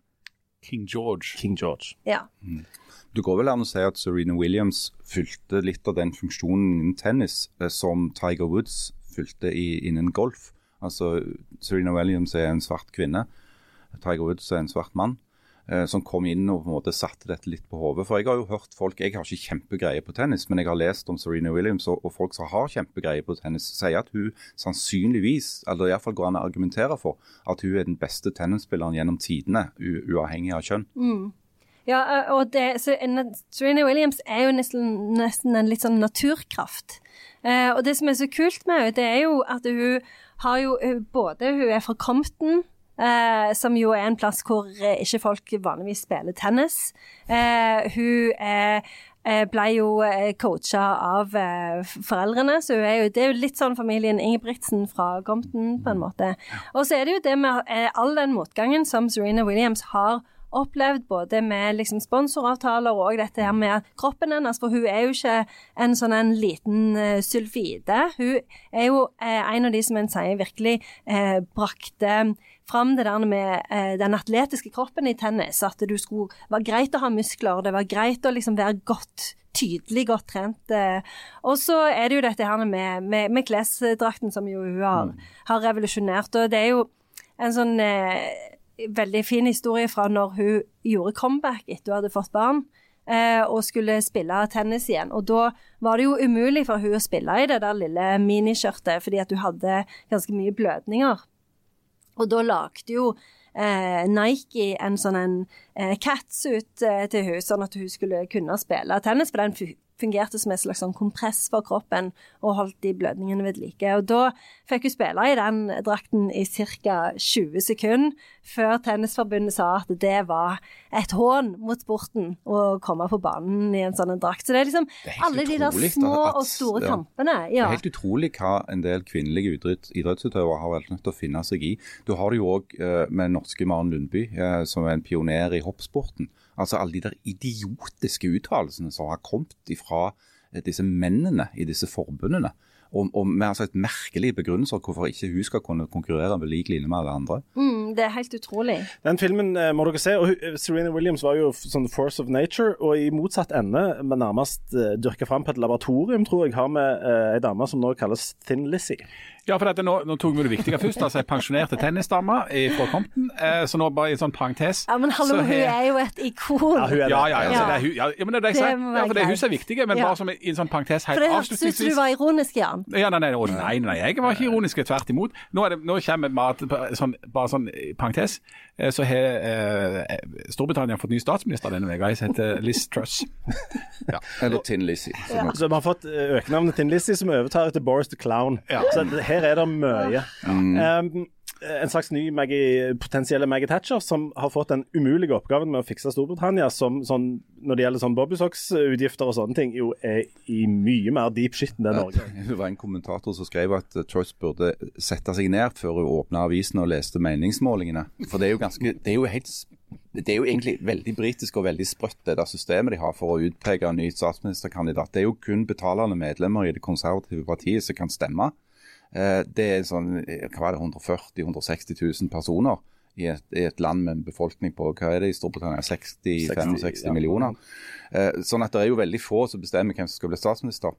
King George. King George. Ja. Mm. Du går vel an å si at Serena Williams fylte litt av den funksjonen innen tennis eh, som Tiger Woods fylte innen golf. Altså Serena Williams er en svart kvinne. Tiger Woods er en svart mann. Eh, som kom inn og på en måte satte dette litt på hodet. For jeg har jo hørt folk Jeg har ikke kjempegreie på tennis, men jeg har lest om Serena Williams, og, og folk som har kjempegreie på tennis, sier at hun sannsynligvis, eller iallfall går an å argumentere for, at hun er den beste tennisspilleren gjennom tidene, uavhengig av kjønn. Mm. Ja, og det, så Serena Williams er jo nesten, nesten en litt sånn naturkraft. Eh, og det som er så kult med henne, det er jo at hun har jo både Hun er fra Compton, eh, som jo er en plass hvor eh, ikke folk vanligvis spiller tennis. Eh, hun er eh, ble jo eh, coacha av eh, foreldrene, så er jo, det er jo litt sånn familien Ingebrigtsen fra Compton, på en måte. Og så er det jo det med all den motgangen som Serena Williams har opplevd, både med liksom sponsoravtaler og dette her med kroppen hennes. For hun er jo ikke en sånn en liten uh, sulfide. Hun er jo uh, en av de som en sier virkelig uh, brakte fram det der med eh, den atletiske kroppen i tennis. At det skulle var greit å ha muskler, det var greit å liksom være godt tydelig godt trent. Eh. Og så er det jo dette her med, med, med klesdrakten som jo hun har, mm. har, revolusjonert. Og det er jo en sånn eh, veldig fin historie fra når hun gjorde comeback etter hun hadde fått barn. Eh, og skulle spille tennis igjen. Og da var det jo umulig for hun å spille i det der lille miniskjørtet, fordi at hun hadde ganske mye blødninger. Og da lagde jo eh, Nike en sånn en eh, catsuit eh, til hun, sånn at hun skulle kunne spille tennis. For den fungerte som et slags sånn kompress for kroppen og holdt de blødningene ved like. Og da fikk hun spille i den drakten i ca. 20 sekunder, før Tennisforbundet sa at det var et hån mot sporten å komme på banen i en sånn drakt. Så det er liksom det er alle de der små at, og store ja, kampene. Ja. Det er helt utrolig hva en del kvinnelige idrett, idrettsutøvere har vært nødt til å finne seg i. Du har det jo òg uh, med norske Maren Lundby, uh, som er en pioner i hoppsporten. Altså alle de der idiotiske uttalelsene som har kommet fra eh, disse mennene i disse forbundene. Og, og med altså et merkelig begrunnelse hvorfor ikke hun skal kunne konkurrere med lik linje med alle andre. Mm, det er helt utrolig. Den filmen eh, må dere se. og eh, Serena Williams var jo sånn force of nature, og i motsatt ende, men nærmest uh, dyrka fram på et laboratorium, tror jeg, har vi ei dame som nå kalles Thin Lizzie. Ja, for dette, nå, nå, tok vi det viktige først. altså Jeg pensjonerte tennisdame fra Compton. Eh, så nå bare i en sånn parentes. Ja, Men hallo, hun er jo et ikon. Ja, hun er det. Ja, ja, ja. Det er, ja, men det er det jeg sier. Ja, for det er hun som er viktig, men bare som i en sånn parentes helt avslutningsvis. For det syns du var ironisk, Jan? Ja, nei, nei, nei, nei, jeg var ikke ironisk. Tvert imot. Nå, det, nå kommer mat, sånn, bare sånn parentes. Eh, så har eh, Storbritannia fått ny statsminister denne uka, som heter Liz Truss. ja. Eller Tin Lizzie. Så vi har fått eh, økenavnet Tin Lizzie, som overtar etter Boris the Clown. Så her er det mye. Mm. Um, en slags ny Maggie, potensielle Maggie Thatcher, som har fått den umulige oppgaven med å fikse Storbritannia, som sånn, når det gjelder sånn Bobby Socks-utgifter og sånne ting, jo er i mye mer deep shit enn det Norge. Det var en kommentator som skrev at Choice burde sette seg ned før hun åpna avisen og leste meningsmålingene. For det er jo ganske Det er jo helt det er jo egentlig veldig britisk og veldig sprøtt det der systemet de har for å utpeke en ny statsministerkandidat. Det er jo kun betalende medlemmer i det konservative partiet som kan stemme. Eh, det er sånn, eh, hva er det, 140 000-160 000 personer i et, i et, land med en befolkning på hva er det i Storbritannia, 60-65 ja. millioner. Eh, sånn at det er jo veldig få som bestemmer hvem som skal bli statsminister.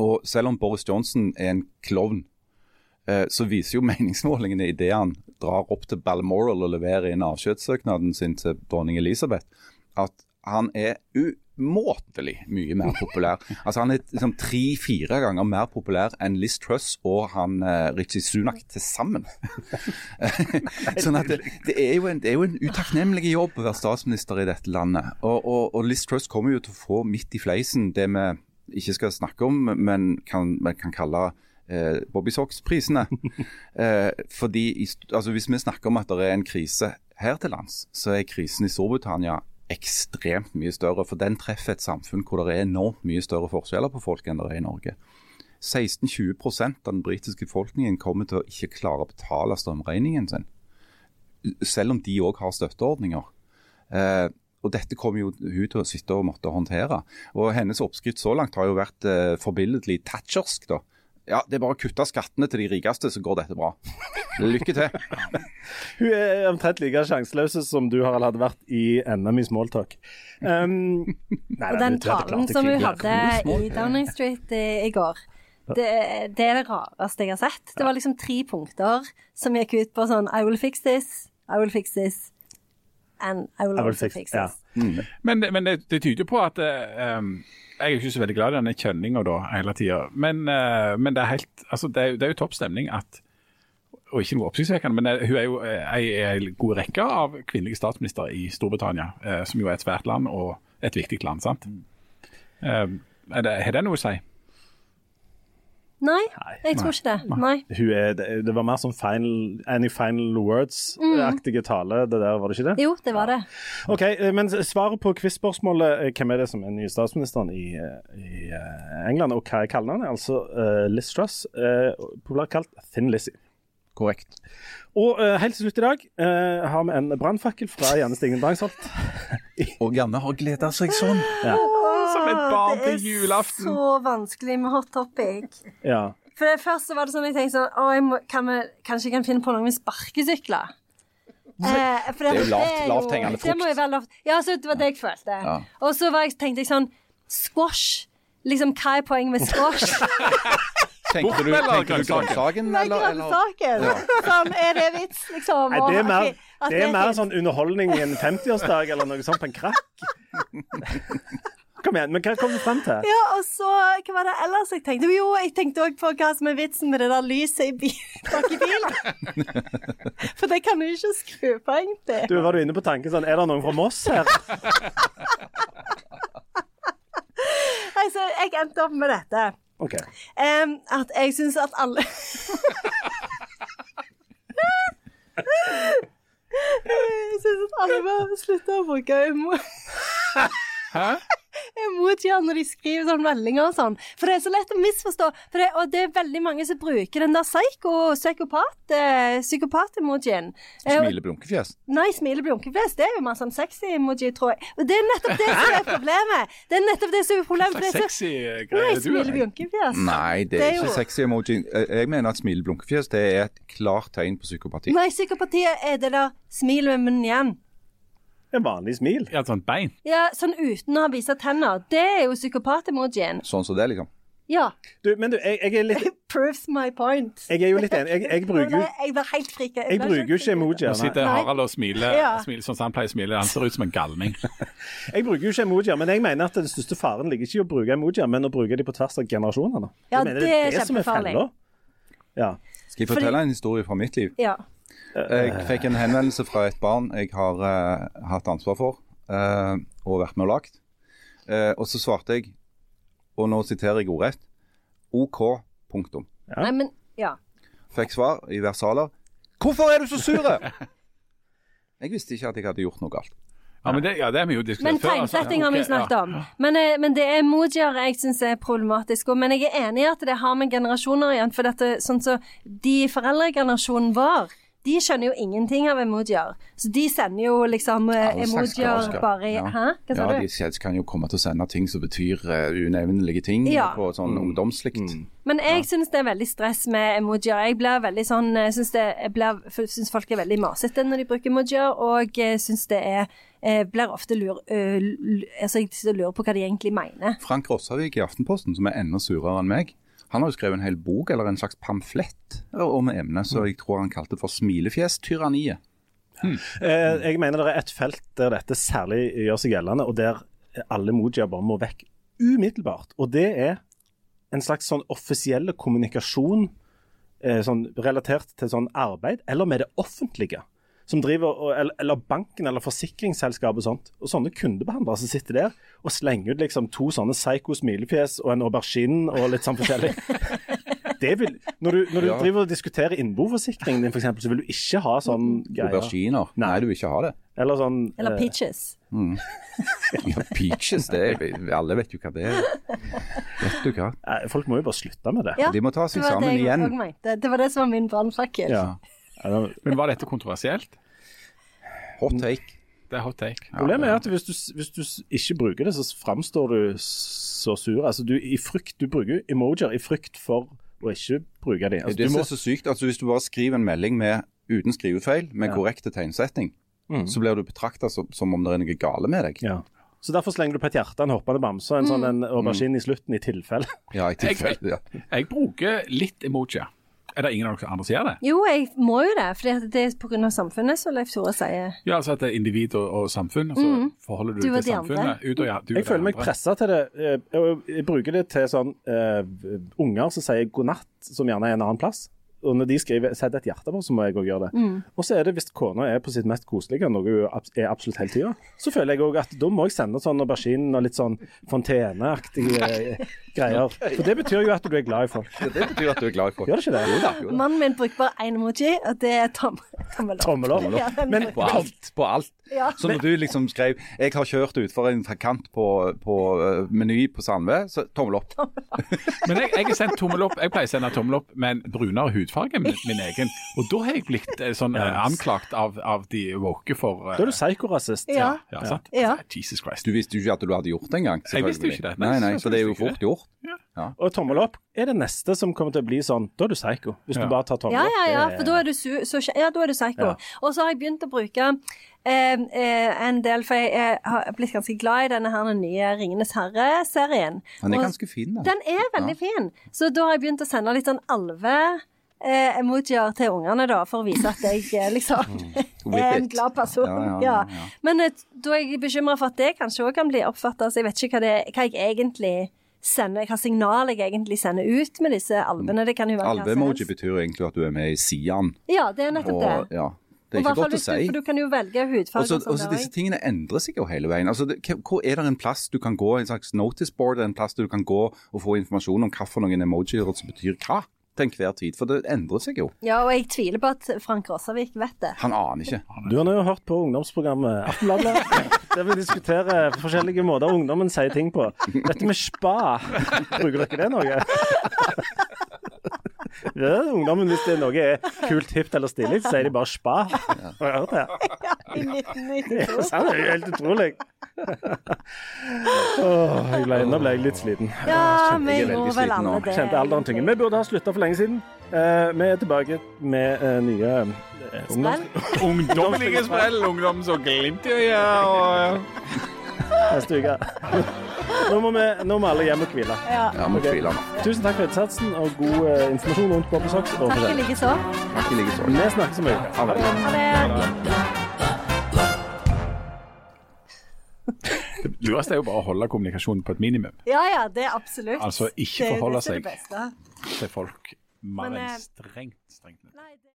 Og selv om Boris Johnson er en klovn, så viser jo meningsmålingene idet han drar opp til Balmoral og leverer inn avskjedssøknaden sin til dronning Elisabeth, at han er u umåtelig mye mer populær. Altså Han er liksom tre-fire ganger mer populær enn Liz Truss og han uh, Ritchie Sunak til sammen. sånn at det, det, er jo en, det er jo en utakknemlig jobb å være statsminister i dette landet. Og, og, og Liz Truss kommer jo til å få midt i fleisen det vi ikke skal snakke om, men kan, men kan kalle eh, Bobby Socks-prisene. eh, fordi altså, Hvis vi snakker om at det er en krise her til lands, så er krisen i Storbritannia ekstremt mye større. For den treffer et samfunn hvor det er enormt mye større forskjeller på folk enn det er i Norge. 16-20 av den britiske befolkningen kommer til å ikke klare å betale strømregningen sin. Selv om de òg har støtteordninger. Eh, og Dette kommer jo hun til å sitte og måtte håndtere. Og Hennes oppskrift så langt har jo vært eh, forbilledlig thatchersk. da. Ja, det er bare å kutte skattene til de rikeste, så går dette bra. Lykke til. Hun er omtrent like sjanseløs som du Harald hadde vært i NM i smalltalk. Um, nei, og den talen som hun hadde i Downing Street i, i går, det, det, er det rareste jeg har sett. Det var liksom tre punkter som gikk ut på sånn I will fix this, I will fix this, and I will, I will also fix, fix this. Ja. Mm. Men, men det, det, tyder på at um, jeg er ikke så veldig glad i denne kjønninga hele tida. Men, uh, men, det er helt, altså det er, det er jo topp stemning at og ikke noe oppsiktsvekkende, men hun er jo ei, ei god rekke av kvinnelige statsministre i Storbritannia, eh, som jo er et svært land og et viktig land. sant? Mm. Eh, det, har det noe å si? Nei, jeg tror ikke det. Nei. Hun er, det, var mer sånn final, Any Final Words-aktige tale, det der, var det ikke det? Jo, det var det. Ok, eh, Men svaret på quiz-spørsmålet eh, hvem er det som er nye statsministeren i, eh, i England, og hva er kallenavnet? Altså uh, Liz Truss, uh, populært kalt Thin Lizzie. Korrekt. Og uh, helt til slutt i dag uh, har vi en brannfakkel fra Janne Stigen Drangsholt. Og Janne har gleda seg sånn. Ja. Som et barn til julaften. Det er så vanskelig med hot topic. ja. For det Først så var det sånn jeg tenkte sånn Å, jeg må, kan vi, kanskje jeg kan finne på noe med sparkesykler? Eh, for Det er jo lavt- hengende frukt Det må jo være lavt. Ja, så det var det jeg følte. Ja. Og så var jeg, tenkte jeg sånn Squash. Liksom, hva er poenget med squash? Tenkte du, tenkte du grønnsaken? Nei, Grønnsaken. Ja. Sånn, er det vits, liksom? Nei, det er mer, det er mer sånn underholdning i en 50-årsdag eller noe sånt på en krakk. Kom igjen, men hva kom du frem til? Ja, og så Hva var det ellers jeg tenkte? Jo, jeg tenkte òg på hva som er vitsen med det der lyset i bil, bak i bilen. For det kan du ikke skru på, egentlig. Du, Var du inne på tanken sånn Er det noen fra Moss her? Altså, jeg endte opp med dette. OK. Um, at jeg syns at alle Jeg syns at alle må slutte å bruke humor. Hæ? Emojier når de skriver sånne meldinger og sånn. For det er så lett å misforstå. For det, og det er veldig mange som bruker den der psyko, psykopat, eh, psykopat-emojien. Eh, Smile blunkefjes. Nei, smile blunkefjes, det er jo mer sånn sexy emoji, tror jeg. Og det er nettopp det som er problemet. Det er nettopp det som er problemet. Hva Slags det er så- sexy Nei, greie du smile er. det Det er ikke jo- sexy emoji. Eh, Jeg mener at smile blunkefjes det er et klart tegn på psykopati. Nei, psykopatiet er det der smil med munnen igjen. En vanlig smil. Ja, sånn bein. Ja, sånn uten å ha vist tenner. Det er jo psykopat-emojien. Sånn som det, liksom. Ja. Du, men du, jeg, jeg er litt Proves my point. Jeg er jo litt enig. Jeg, jeg bruker jo Jeg var helt frika. jeg bruker jo ikke emojier. Nå sitter Harald og smiler, Ja. smiler sånn som han pleier å smile. Han ser ut som en galning. Jeg bruker jo ikke emojier, men jeg mener at den største faren ligger ikke i å bruke emojier, men å bruke de på tvers av generasjonene. Ja, det, det er det som er kjempefarlig. fella. Ja. Skal jeg fortelle en historie fra mitt liv? Ja. Jeg fikk en henvendelse fra et barn jeg har uh, hatt ansvar for uh, og vært med og lagd. Uh, og så svarte jeg, og nå siterer jeg ordrett, OK, punktum. Ja. Nei, men Ja. Fikk svar i versaler. Hvorfor er du så sur? Jeg visste ikke at jeg hadde gjort noe galt. Ja, men det, ja, det er vi jo diskutert Men før. altså. tegnsetting har vi snakket om. Men, men det er emojier jeg syns er problematisk. og- Men jeg er enig i at det har med generasjoner igjen. For dette, sånn så de foreldregenerasjonen vår, de skjønner jo ingenting av emojier. Så de sender jo liksom eh, Alle emojier bare i Ja. Hæ? Hva sa Ja, du? de kan jo komme til å sende ting som betyr uh, unevnelige ting Ja. på sånn ungdomslikt. Men jeg syns det er veldig stress med emojier. Jeg blir veldig sånn syns, det, jeg blir, syns folk er veldig masete når de bruker emojier, og syns det er jeg blir ofte lur, øh, altså jeg lurer på hva de egentlig mener. Frank Rossavik i Aftenposten, som er enda surere enn meg, han har jo skrevet en hel bok, eller en slags pamflett, om emnet, så jeg tror han kalte for smilefjestyranniet. Eh, jeg mener det er et felt der dette særlig gjør seg gjeldende, og der alle emojier bare må vekk umiddelbart. Og det er en slags sånn offisielle kommunikasjon eh, sånn relatert til sånn arbeid, eller med det offentlige. Som driver, eller, eller banken eller forsikringsselskapet og sånt. Og sånne kundebehandlere som sitter der og slenger ut liksom to sånne psycho smilefjes og en aubergine og litt sånn forskjellig. Det vil, når du, når du Ja. driver og diskuterer innboforsikringen din, eksempel, så vil du ikke ha sånn greier. Auberginer. Nei, du vil ikke ha det. Eller sånn Eller peaches. peaches. Ja, peaches, det er, alle vet jo hva det er. Vet du hva? eh, Folk må jo bare slutte med det. Ja, De må ta seg sammen igjen. Det. Det var det som var min brannfakkel. Ja. Ja, Men var dette kontroversielt? Hot take. Det er hot take. Problemet er at hvis du, hvis du ikke bruker det, så framstår du så sur. Altså, du, i frykt, du bruker emojier i frykt for å ikke bruke dem. Altså, det du som må, er så sykt, altså Hvis du bare skriver en melding med, uten skrivefeil, med Ja. korrekte tegnsetting, Mm. så blir du betrakta som, som om det er noe gale med deg. ja. Så Derfor slenger du på et hjerte, en hoppende bamse og en sånn en aubergine i slutten i tilfelle. Ja, i tilfelle. Ja. Jeg bruker litt emojier. Er det ingen av dere andre som gjør det? Jo, jeg må jo det, for det er pga. samfunnet, som Leif Tore sier. Ja, altså at det er individ og, og samfunn, Altså så forholder du, Du til samfunnet. Ut og, ja, du Jeg føler meg pressa til det. Jeg, jeg, Jeg bruker det til sånn uh, unger som sier god natt, som gjerne er en annen plass. Og når de skriver 'sett et hjerte på', så må jeg òg gjøre det. Og så er det hvis kona er på sitt mest koselige, noe hun er absolutt hele tida, så føler jeg òg at da må jeg sende sånn aubergine og litt sånn fonteneaktige greier. For det betyr jo at du er glad i folk. Det betyr at du er glad i folk. Gjør det ikke det? Jo da. Jo da. Mannen min bruker bare én emoji, og det er tom, tommel opp. Tommel opp. Ja, Men- På alt. På alt. Ja. Så når du liksom skrev 'jeg har kjørt utfor en kant på, på uh, Meny på Sandve', så tommel opp. Men jeg, jeg har sendt tommel opp, jeg pleier å sende tommel opp med en brunere hudfarge enn min, min egen. Og da har jeg blitt eh, sånn eh, anklagt av, av de woke for eh, Da er du psykorasist. Ja. ja, sant? Ja. Jesus Christ. Du visste jo ikke at du hadde gjort det engang. Jeg visste jo ikke det. Nei, Nei, så- det er jo jeg fort gjort. Og tommel opp er det neste som kommer til å bli sånn. Da er du psycho. Hvis Ja. du bare tar tommel opp. ja, ja, er- for da er du, så, ja, da er du psycho. Ja. Og så har jeg begynt å bruke eh, eh, en del, for jeg eh, har blitt ganske glad i denne her den nye Ringenes herre-serien. Den er ganske fin, da. Den er veldig fin. Så da har jeg begynt å sende litt sånn alve... Eh, emojier til ungene da, for å vise at jeg eh, liksom er en glad person. Ja, ja, Ja. Men eh, da er jeg bekymra for at det kanskje òg kan bli oppfatta Så jeg vet ikke hva, det, hva jeg egentlig sender, hva signal jeg egentlig sender ut med disse albene. Det kan jo være Albemoji betyr egentlig at du er med i Sian. Ja, det er nettopp Og det. ja, det er Og ikke godt å si. du-. For du kan jo velge hudfarge. Og så og sånn og så der disse tingene endrer seg jo hele veien. Altså, det, hvor er det en plass du kan gå, en slags notice board, en plass du kan gå og få informasjon om hva for noen emojier som betyr hva til enhver tid? For det endrer seg jo. Ja, og jeg tviler på at Frank Rosavik vet det. Han aner ikke. Du har nå hørt på ungdomsprogrammet Aftenbladet, der vi diskuterer forskjellige måter ungdommen sier ting på. Dette med spa, bruker dere det noe? Ja, ungdommen, hvis det er noe er kult, hipt eller stilig, så sier de bare spa. Har jeg hørt det? Ja, I 1992. Ja, sant? Det er jo helt utrolig. Åh, jeg ble, nå ble jeg litt sliten. Ja, vi gjorde vel alle det. Kjente alderen tynge. Vi burde ha slutta for lenge siden. Uh, vi er tilbake med uh, nye uh, ungdoms... Ungdommelige sprell, ungdom som glimt i øyet. og- neste uke. Nå må, vi, nå må alle hjem og hvile. Ja. Ja, må Ok. Tusen takk for innsatsen og god uh, informasjon rundt Bob og Socks. og Takk i like så. Vi snakkes om en uke. Ha det. Det. Lureste er jo bare å holde kommunikasjonen på et minimum. Ja ja, det er absolutt. Altså, ikke forholde seg. Til folk mer enn eh, strengt, strengt